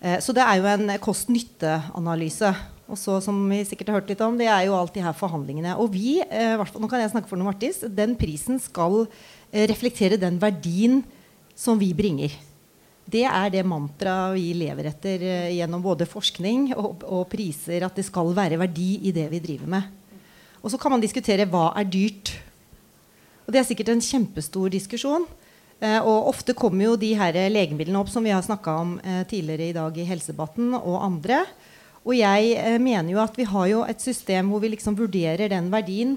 Eh, så det er jo en kost-nytte-analyse. Og så, som vi sikkert har hørt litt om, det er jo alt de her forhandlingene. Og vi, eh, nå kan jeg snakke for Novartis, den prisen skal eh, reflektere den verdien som vi bringer. Det er det mantraet vi lever etter gjennom både forskning og, og, priser. At det skal være verdi i det vi driver med. Og så kan man diskutere hva er dyrt. Og det er sikkert en kjempestor diskusjon. Uh, og ofte kommer jo de her legemidlene opp som vi har snakka om uh, tidligere i dag i Helsedebatten og andre. Og jeg mener jo at vi har jo et system hvor vi liksom vurderer den verdien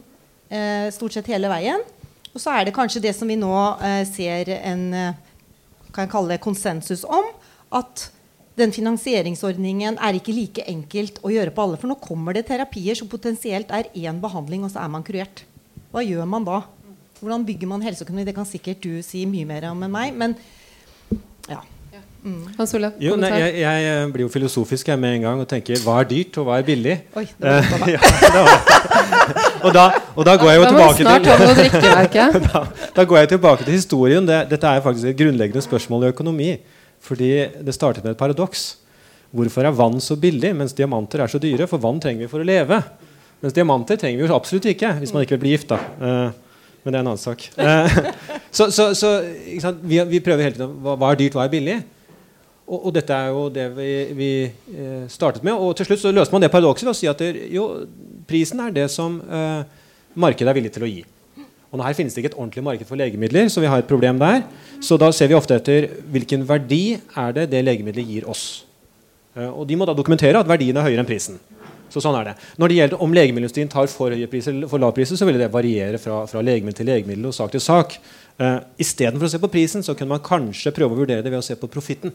stort sett hele veien. Og så er det kanskje det som vi nå ser en kan jeg kalle det konsensus om at den finansieringsordningen er ikke like enkelt å gjøre på alle. For nå kommer det terapier som potensielt er én behandling, og så er man kurert. Hva gjør man da? Hvordan bygger man helseøkonomi? Det kan sikkert du si mye mer om enn meg. Men ja. Mm. Hans Olav, jo, nei, jeg, jeg, blir jo filosofisk jeg med en gang og tenker hva er dyrt, og hva er billig? Oi, det var ja, og, da, og, da, går jeg jo tilbake til da, da, går jeg tilbake til historien. Det, dette er faktisk et grunnleggende spørsmål i økonomi. Fordi det startet med et paradoks. Hvorfor er vann så billig, mens diamanter er så dyre? For vann trenger vi for å leve. Mens diamanter trenger vi jo absolutt ikke hvis man ikke vil bli gift. da uh, men det er en annen sak. Uh, så, så, så vi, vi, prøver hele tiden hva, hva er dyrt, hva er billig? Og, og, dette er jo det vi, vi eh, startet med. Og til slutt så løste man det paradokset ved å si at det, jo, prisen er det som eh, markedet er villig til å gi. Og her finnes det ikke et ordentlig marked for legemidler, så vi har et problem der. Så da ser vi ofte etter hvilken verdi er det det legemiddelet gir oss. Eh, og de må da dokumentere at verdien er høyere enn prisen. Så sånn er det. Når det gjelder om legemiddelindustrien tar for høye priser eller for lav priser, så vil det variere fra, fra legemiddel til legemiddel og sak til sak. Uh, Istedenfor å se på prisen, så kunne man kanskje prøve å vurdere det ved å se på profitten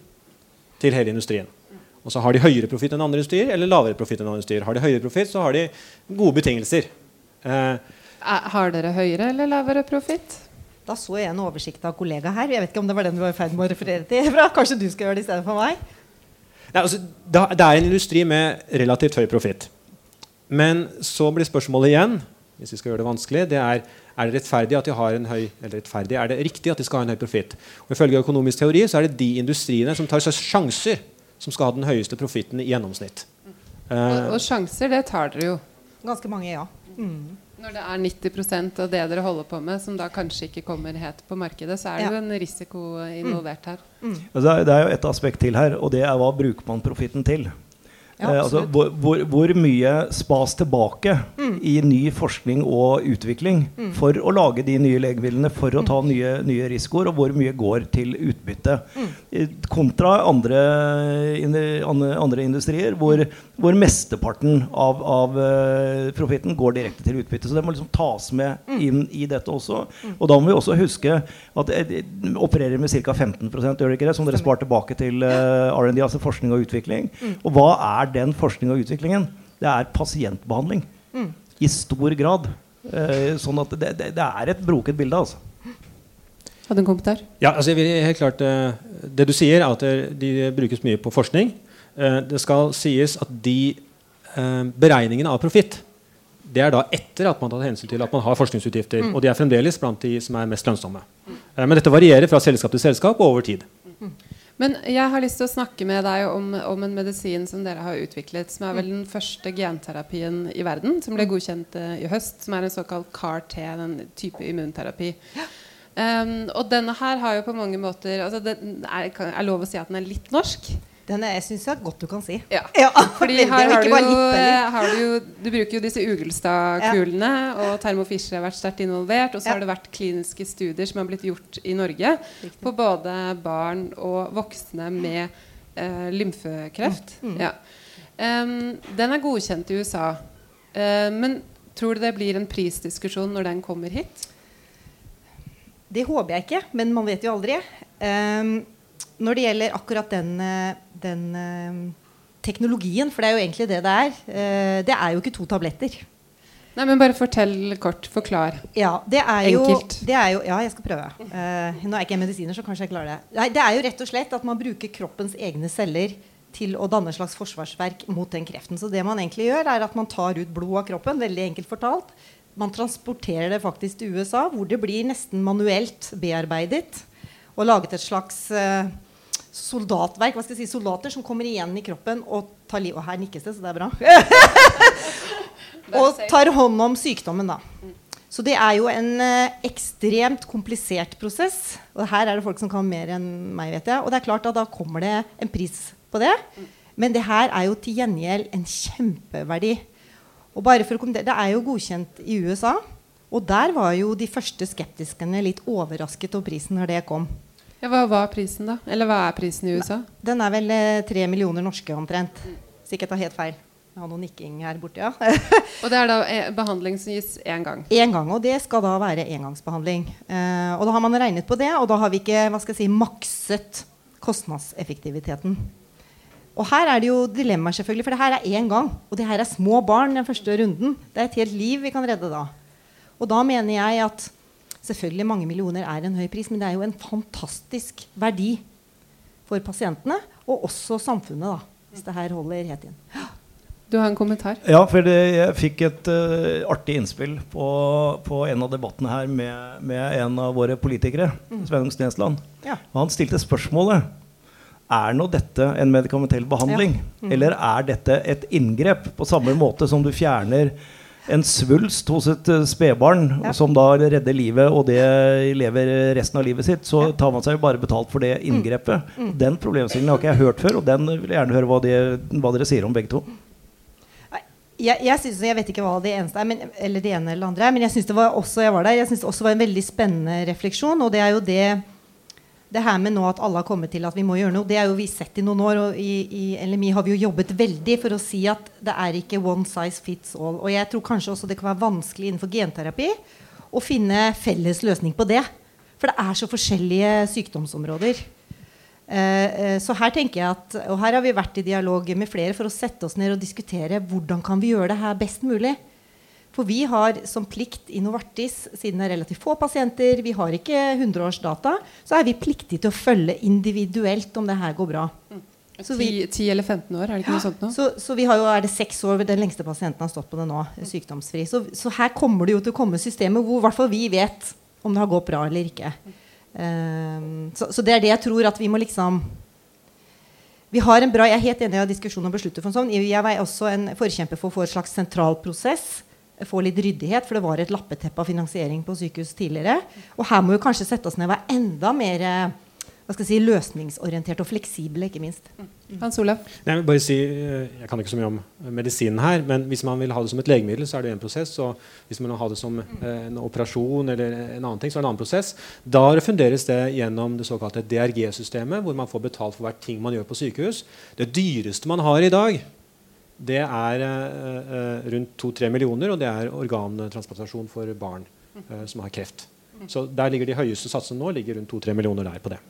til hele industrien. Og så Har de høyere profitt enn andre industrier eller lavere profitt enn andre industrier? Har de høyere profitt, så har de gode betingelser. Uh, har dere høyere eller lavere profitt? Da så jeg en oversikt av kollega her. Jeg vet ikke om det var den du var i ferd med å referere til. Kanskje du skal gjøre det i stedet for meg? Nei, altså, det er en industri med relativt høy profitt. Men så blir spørsmålet igjen hvis vi skal gjøre det vanskelig, det er er det rettferdig at de har en høy eller rettferdig, er det riktig at de skal ha en høy profitt. Ifølge økonomisk teori så er det de industriene som tar seg sjanser, som skal ha den høyeste profitten i gjennomsnitt. Og, og, sjanser, det tar dere jo. Ganske mange, ja. Mm. Når det er 90% av det dere holder på med, som da kanskje ikke kommer helt på markedet, så er det ja. jo en risiko involvert her. Mm. Mm. Det, er, det, er, jo et aspekt til her, og det er hva bruker man profitten til? Ja, eh, altså, hvor, hvor, hvor, mye spas tilbake mm. i ny forskning og utvikling mm. for å lage de nye legemidlene, for å ta mm. nye, nye risikoer, og hvor mye går til utbytte? Mm. Kontra andre, andre industrier, hvor, hvor mesteparten av, av uh, profitten går direkte til utbytte. Så det må liksom tas med mm. inn i dette også. Mm. Og da må vi også huske at det opererer med ca. 15 gjør det ikke det, som dere sparer tilbake til uh, R&D, altså forskning og utvikling. Og hva er den forskning og utviklingen? Det er pasientbehandling. Mm. I stor grad. Eh, sånn at det, det, det, er et broket bilde, altså. Hadde en kommentar? Ja, altså jeg vil helt klart Det du sier, er at de brukes mye på forskning. Uh, det skal sies at de uh, beregningene av profitt det er da etter at man har tatt hensyn til at man har forskningsutgifter. Mm. Og de er fremdeles blant de som er mest lønnsomme. Mm. men dette varierer fra selskap til selskap og over tid. Mm. Men jeg har lyst til å snakke med deg om, om, en medisin som dere har utviklet, som er vel den første genterapien i verden, som ble godkjent uh, i høst, som er en såkalt CAR-T, en type immunterapi. Um, og denne her har jo på mange måter altså Det er, er lov å si at den er litt norsk. Den er, jeg syns det er godt du kan si. Ja. ja. Fordi her har du, jo, har du, jo, du bruker jo disse Ugelstad-kulene, ja. og Thermo Fischer har vært sterkt involvert. Og så ja. har det vært kliniske studier som har blitt gjort i Norge Riktig. på både barn og voksne med eh, lymfekreft. Mm. Ja. Um, den er godkjent i USA. Uh, men tror du det blir en prisdiskusjon når den kommer hit? Det håper jeg ikke, men man vet jo aldri. Um, når det gjelder akkurat den, eh, den uh, teknologien, for det er jo egentlig det det er, uh, det er jo ikke to tabletter. Nei, men Bare fortell kort. Forklar. Ja, det er jo, Enkelt. Det er jo, ja, jeg skal prøve. Uh, nå er ikke jeg medisiner, så kanskje jeg klarer det. Nei, det er jo rett og slett at man bruker kroppens egne celler til å danne et slags forsvarsverk mot den kreften. Så det man egentlig gjør, er at man tar ut blod av kroppen. Veldig enkelt fortalt. Man transporterer det faktisk til USA, hvor det blir nesten manuelt bearbeidet. Og laget et slags uh, soldatverk. hva skal jeg si, Soldater som kommer igjen i kroppen og tar liv Og her nikkes det, så det er bra. og tar hånd om sykdommen, da. Så det er jo en eh, ekstremt komplisert prosess. Og her er det folk som kan mer enn meg, vet jeg. Og det er klart at da kommer det en pris på det. Men det her er jo til gjengjeld en kjempeverdi. Og bare for å kommentere, Det er jo godkjent i USA. Og der var jo de første skeptiskene litt overrasket over prisen når det kom. Ja, hva var prisen, da? Eller hva er prisen i USA? Den er vel eh, tre millioner norske omtrent. Så ikke tar helt feil. Jeg har noe nikking her borte, ja. og det er da eh, behandling som gis én gang? Én gang. Og det skal da være engangsbehandling. Eh, og da har man regnet på det, og da har vi ikke hva skal jeg si, makset kostnadseffektiviteten. Og her er det jo dilemmaer, selvfølgelig, for det her er én gang. Og det her er små barn den første runden. Det er et helt liv vi kan redde da. Og da mener jeg at Selvfølgelig mange millioner er en høy pris, men det er jo en fantastisk verdi for pasientene, og også samfunnet, da, hvis det her holder helt inn. Du har en kommentar? Ja, for det, jeg fikk et uh, artig innspill på, på, en av debattene her med, med en av våre politikere, mm. Sveinung Stensland. Ja. han stilte spørsmålet er nå dette en medikamentell behandling, ja. mm. eller er dette et inngrep? På samme måte som du fjerner en svulst hos et uh, spedbarn ja. som da redder livet, og det lever resten av livet sitt, så tar man seg jo bare betalt for det mm. inngrepet. Mm. Mm. Den problemstillingen har ikke jeg hørt før, og den vil jeg gjerne høre hva, de, hva dere sier om begge to. jeg, jeg, synes, jeg, vet ikke hva det eneste er, men, eller det ene eller det andre er, men jeg syns det var også jeg var der, jeg synes det også var en veldig spennende refleksjon. Og det er jo det det her med nå at alle har kommet til at vi må gjøre noe, det er jo vi sett i noen år. og I, i LMI har vi jo jobbet veldig for å si at det er ikke one size fits all. Og jeg tror kanskje også det kan være vanskelig innenfor genterapi å finne felles løsning på det. For det er så forskjellige sykdomsområder. Eh, eh, så her tenker jeg at, og her har vi vært i dialog med flere for å sette oss ned og diskutere hvordan kan vi gjøre det her best mulig. For vi har som plikt i Novartis, siden det er relativt få pasienter, vi har ikke 100 års data, så er vi pliktige til å følge individuelt om det her går bra. Mm. 10, eller 15 år, er det ikke noe sånt nå? Så, så, vi har jo, er det seks år den lengste pasienten har stått på det nå, sykdomsfri. Så, så her kommer det jo til å komme systemer hvor i hvert fall vi vet om det har gått bra eller ikke. Um, så, så, det er det jeg tror at vi må liksom vi har en bra, Jeg er helt enig i diskusjonen om beslutterfond. Sånn. Jeg er også en forkjemper for å få en slags sentral prosess få litt ryddighet, for det var et lappeteppe av finansiering på sykehus tidligere. Og her må vi kanskje sette oss ned og være enda mer hva skal jeg si, løsningsorientert og fleksible, ikke minst. Mm. Hans Olav? Jeg vil bare si, eh, jeg kan ikke så mye om medisinen her, men hvis man vil ha det som et legemiddel, så er det en prosess. Og hvis man vil ha det som eh, en operasjon eller en annen ting, så er det en annen prosess. Da refunderes det gjennom det såkalte DRG-systemet, hvor man får betalt for hvert ting man gjør på sykehus. Det dyreste man har i dag, det er eh, eh rundt 2-3 millioner, og det er organtransplantasjon for barn eh, som har kreft. Så der ligger De høyeste satsene nå ligger rundt 2-3 millioner der på det.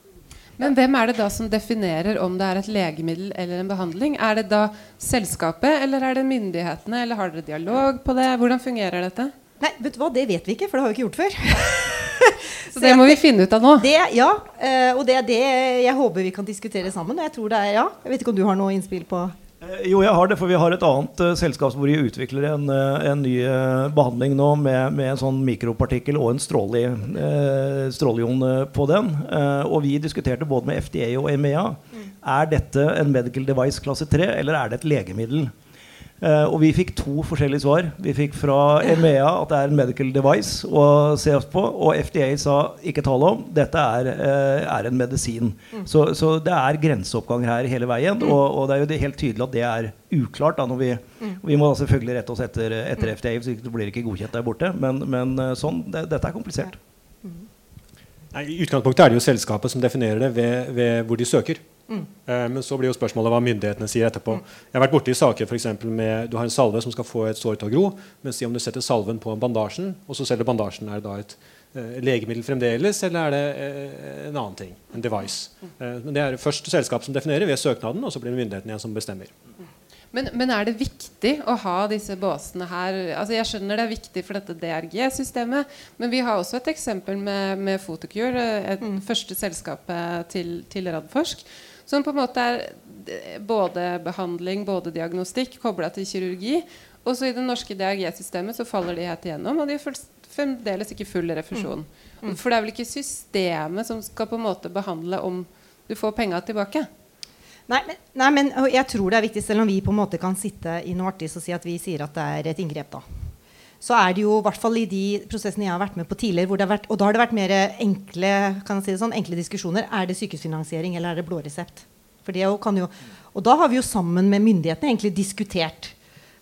Men hvem er det da som definerer om det er et legemiddel eller en behandling? Er det da selskapet, eller er det myndighetene, eller har dere dialog på det? Hvordan fungerer dette? Nei, vet du hva, Det vet vi ikke, for det har vi ikke gjort før. Så det må vi finne ut av nå. Det, ja, og det er det jeg håper vi kan diskutere sammen. Og jeg tror det er, ja, jeg vet ikke om du har noe innspill på jo, jeg har det, for vi har et annet uh, selskap hvor vi utvikler en, uh, en ny uh, behandling nå med, med, en sånn mikropartikkel og en stråleion på den. og vi diskuterte både med FDA og EMEA. Mm. Er dette en medical device klasse 3, eller er det et legemiddel? Uh, og vi fikk to forskjellige svar. Vi fikk fra EMEA at det er en medical device å se oss på, og FDA sa ikke tale om. Dette er, uh, er en medisin. Mm. Så, så, det er grenseoppganger her hele veien. Mm. Og, og, det er jo helt tydelig at det er uklart. Da, vi, mm. vi, må selvfølgelig rette oss etter, etter mm. FDA, så det blir ikke godkjent der borte. Men, men eh, sånn, det, dette er komplisert. Mm. Nei, I utgangspunktet er det jo selskapet som definerer det ved, ved hvor de søker. Mm. Eh, men så blir jo spørsmålet hva myndighetene sier etterpå. Mm. Jeg har vært borti saker for med Du har en salve som skal få et sår til å gro. Men si om du setter salven på bandasjen, og så selger bandasjen. Er det da et eh, legemiddel fremdeles, eller er det eh, en annen ting? En device. Mm. Eh, men det er først selskapet som definerer ved søknaden, og så blir det myndighetene igjen som bestemmer. Men, men, er det viktig å ha disse båsene her? Altså jeg skjønner det er viktig for dette DRG-systemet, men vi har også et eksempel med, med Photocure, det mm. første selskapet til, til Radforsk som på en måte er eh, både behandling, både diagnostikk, kobla til kirurgi. Og så i det norske DRG-systemet så faller de helt igjennom, og de er fremdeles ikke full refusjon. Mm. Mm. For det er vel ikke systemet som skal på en måte behandle om du får penga tilbake? Nei men, nei, men, jeg tror det er viktig, selv om vi på en måte kan sitte i Novartis og si at vi sier at det er et inngrep. da så er det jo i hvert fall i de prosessene jeg har vært med på tidligere, vært, og da har det vært mer enkle, si sånn, enkle diskusjoner. Er det sykehusfinansiering eller er det blå resept? Jo, og da har vi jo sammen med myndighetene egentlig diskutert.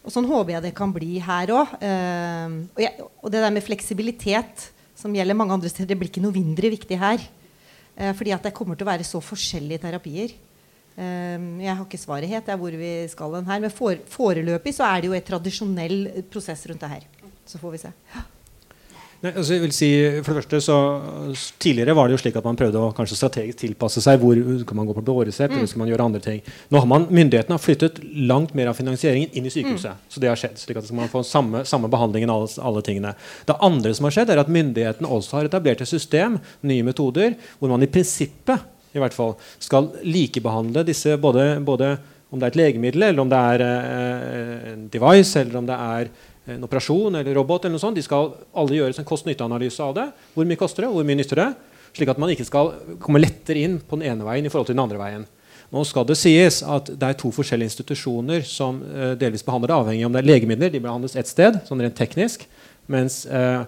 Og sånn håper jeg det kan bli her òg. Uh, og, og, det der med fleksibilitet, som gjelder mange andre steder, det blir ikke noe mindre viktig her. Uh, fordi at det kommer til å være så forskjellige terapier. Uh, jeg har ikke svaret helt hvor vi skal den her. Men foreløpig så er det jo et tradisjonell prosess rundt det her. Så får vi se. Nei, altså jeg vil si, for det første så Tidligere var det jo slik at man prøvde å kanskje strategisk tilpasse seg. Hvor kan man gå på blåresept, mm. skal man gjøre andre ting. Nå har man, Myndighetene har flyttet langt mer av finansieringen inn i sykehuset. Mm. Så det har skjedd, slik at man får samme, samme behandling enn alle, alle, tingene. Det andre som har skjedd, er at myndighetene også har etablert et system, nye metoder, hvor man i prinsippet i hvert fall, skal likebehandle disse både, både om det er et legemiddel, eller om det er eh, en device, eller om det er en operasjon eller robot, eller noe sånt, de skal alle gjøre en kost-nytte-analyse av det. Hvor mye koster det, hvor mye nytter det? Slik at man ikke skal komme lettere inn på den ene veien i forhold til den andre veien. Nå skal det sies at det er to forskjellige institusjoner som uh, delvis behandler det, avhengig om det er legemidler. De behandles ett sted, sånn rent teknisk. Mens uh,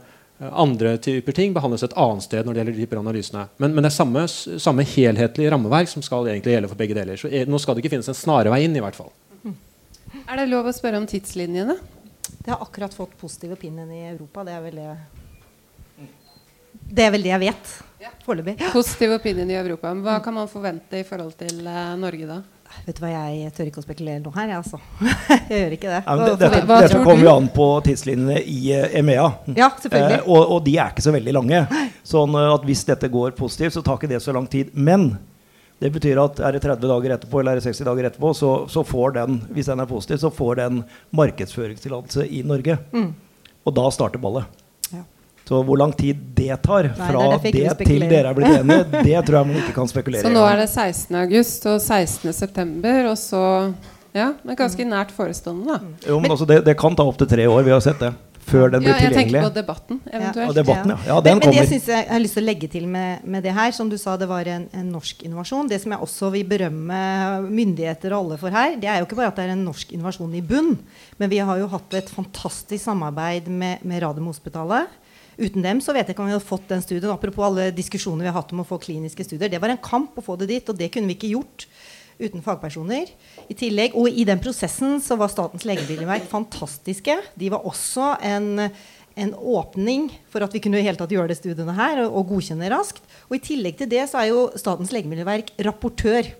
andre typer ting behandles et annet sted når det gjelder de typer analysene. Men, men, det er samme, samme helhetlige rammeverk som skal egentlig gjelde for begge deler. Så er, nå skal det ikke finnes en snarvei inn, i hvert fall. Er det lov å spørre om tidslinjene? Det har akkurat fått positiv opinion i Europa. Det er vel det Det er vel det jeg vet foreløpig. Positiv opinion i Europa. Hva kan man forvente i forhold til uh, Norge da? Vet du hva, Jeg tør ikke å spekulere noe her, jeg, altså. jeg gjør ikke det. Ja, det, dette Hva dette kommer jo an på tidslinjene i eh, EMEA. Ja, selvfølgelig. Eh, og, og de er ikke så veldig lange. Sånn eh, at hvis dette går positivt, så tar ikke det så lang tid. Men det betyr at er det 30 dager etterpå eller er det 60 dager etterpå, så, så får den hvis den er positiv, så får den markedsføringstillatelse i Norge. Mm. Og da starter ballet. Ja. Så hvor lang tid det tar Nei, fra det derfor jeg det, til dere er blitt enige, det tror jeg man ikke kan spekulere i. Så nå er det 16. august og 16. september, og så Ja, det er ganske nært forestående, da. Jo, men altså, det, det kan ta opptil tre år. Vi har sett det. Før den blir Ja, jeg tenker på debatten, eventuelt. Og debatten, ja. ja men, den men det kommer. synes jeg, jeg har lyst til å legge til med, med det her, som du sa, det var en, en norsk innovasjon. Det som jeg også vil berømme myndigheter og alle for her, det er jo ikke bare at det er en norsk innovasjon i bunn, men vi har jo hatt et fantastisk samarbeid med, med Radiumhospitalet. Uten dem så vet jeg ikke om vi hadde fått den studien. Apropos alle diskusjoner vi har hatt om å få kliniske studier. Det var en kamp å få det dit, og det kunne vi ikke gjort uten fagpersoner. I tillegg, Og i den prosessen så var Statens legemiddelverk fantastiske. De var også en, en åpning for at vi kunne i tatt gjøre det studiene her og, og godkjenne raskt. Og i tillegg til det så er jo Statens legemiddelverk rapportør.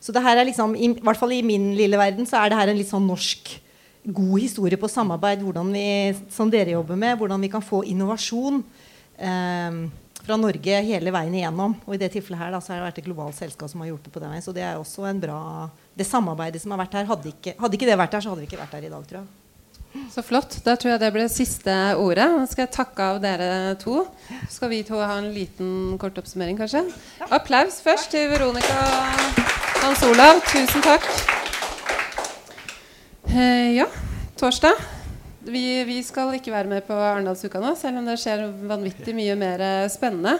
Så det her er liksom, i, i hvert fall i min lille verden så er det her en litt sånn norsk god historie på samarbeid, vi, som dere jobber med, hvordan vi kan få innovasjon eh, fra Norge hele veien igjennom. Og i det tilfellet her da, så har det vært et globalt selskap som har hjulpet på den veien. Så det er også en bra Det samarbeidet som har vært her, hadde ikke, hadde ikke det vært her, så hadde vi ikke vært her i dag, tror jeg. Så flott. Da tror jeg det ble siste ordet. Nå skal jeg takke av dere to. Så skal vi to ha en liten kort oppsummering, kanskje. Applaus først til Veronica og Hans Olav. Tusen takk. Eh, ja, torsdag. Vi, vi skal ikke være med på Arendalsuka nå, selv om det skjer vanvittig mye mer eh, spennende.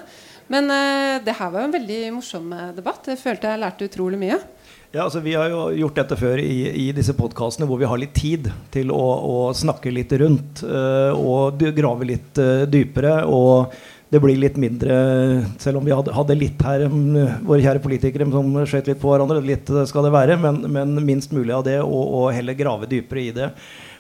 Men uh, det her var jo en veldig morsom eh, debatt. Jeg følte jeg lærte utrolig mye. Ja, altså Vi har jo gjort dette før i, i disse podkastene hvor vi har litt tid til å, å snakke litt rundt uh, og grave litt uh, dypere. Og det blir litt mindre Selv om vi hadde, hadde litt her, um, våre kjære politikere som skjøt litt på hverandre, litt skal det være, men, men minst mulig av det, og, og heller grave dypere i det.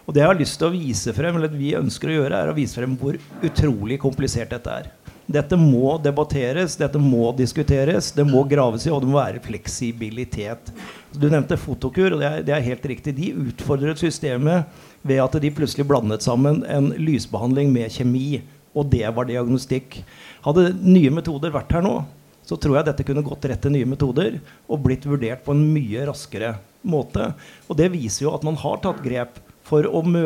Og det jeg har lyst til å vise frem, eller vi ønsker å gjøre, er å vise frem hvor utrolig komplisert dette er. Dette må debatteres, dette må diskuteres, det må graves i, og det må være fleksibilitet. Du nevnte Fotokur, og det er, det er helt riktig. De utfordret systemet ved at de plutselig blandet sammen en lysbehandling med kjemi, og det var diagnostikk. Hadde nye metoder vært her nå, så tror jeg dette kunne gått rett til nye metoder og blitt vurdert på en mye raskere måte. Og det viser jo at man har tatt grep for å mø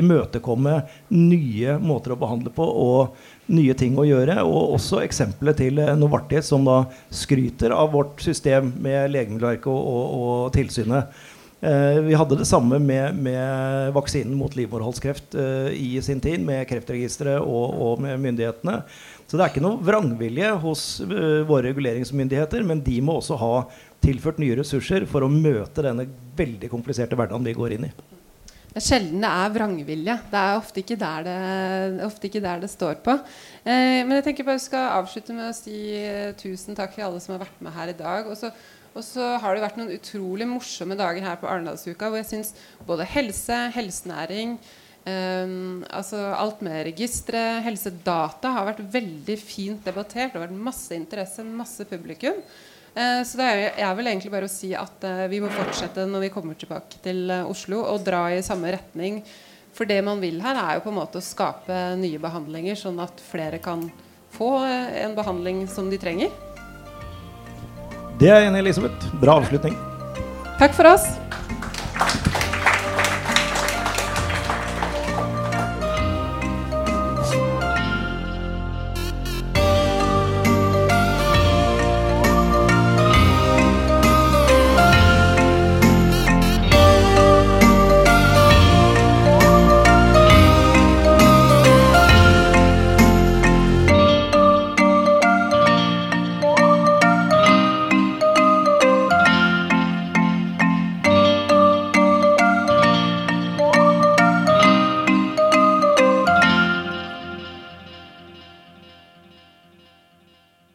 imøtekomme nye måter å behandle på og nye ting å gjøre. Og også eksempelet til eh, Novartis, som da skryter av vårt system med Legemiddelverket og, og, og tilsynet. Eh, vi hadde det samme med, med vaksinen mot livmorhalskreft eh, i sin tid, med Kreftregisteret og, og med myndighetene. Så det er ikke noe vrangvilje hos eh, våre reguleringsmyndigheter, men de må også ha tilført nye ressurser for å møte denne veldig kompliserte hverdagen vi går inn i. Det er sjelden det er vrangvilje. Det er ofte ikke der det, ikke der det står på. Eh, men jeg tenker bare skal avslutte med å si eh, tusen takk til alle som har vært med her i dag. Og så, og så har det vært noen utrolig morsomme dager her på Arendalsuka hvor jeg syns både helse, helsenæring eh, altså alt med registre, helsedata har vært veldig fint debattert. Det har vært masse interesse, masse publikum. Eh, Så det er, vel egentlig bare å si at eh, vi må fortsette når vi kommer tilbake til eh, Oslo og dra i samme retning. For det man vil her, er jo på en måte å skape nye behandlinger, sånn at flere kan få en behandling som de trenger. Det er jeg enig i, Elisabeth. Bra avslutning. Takk for oss.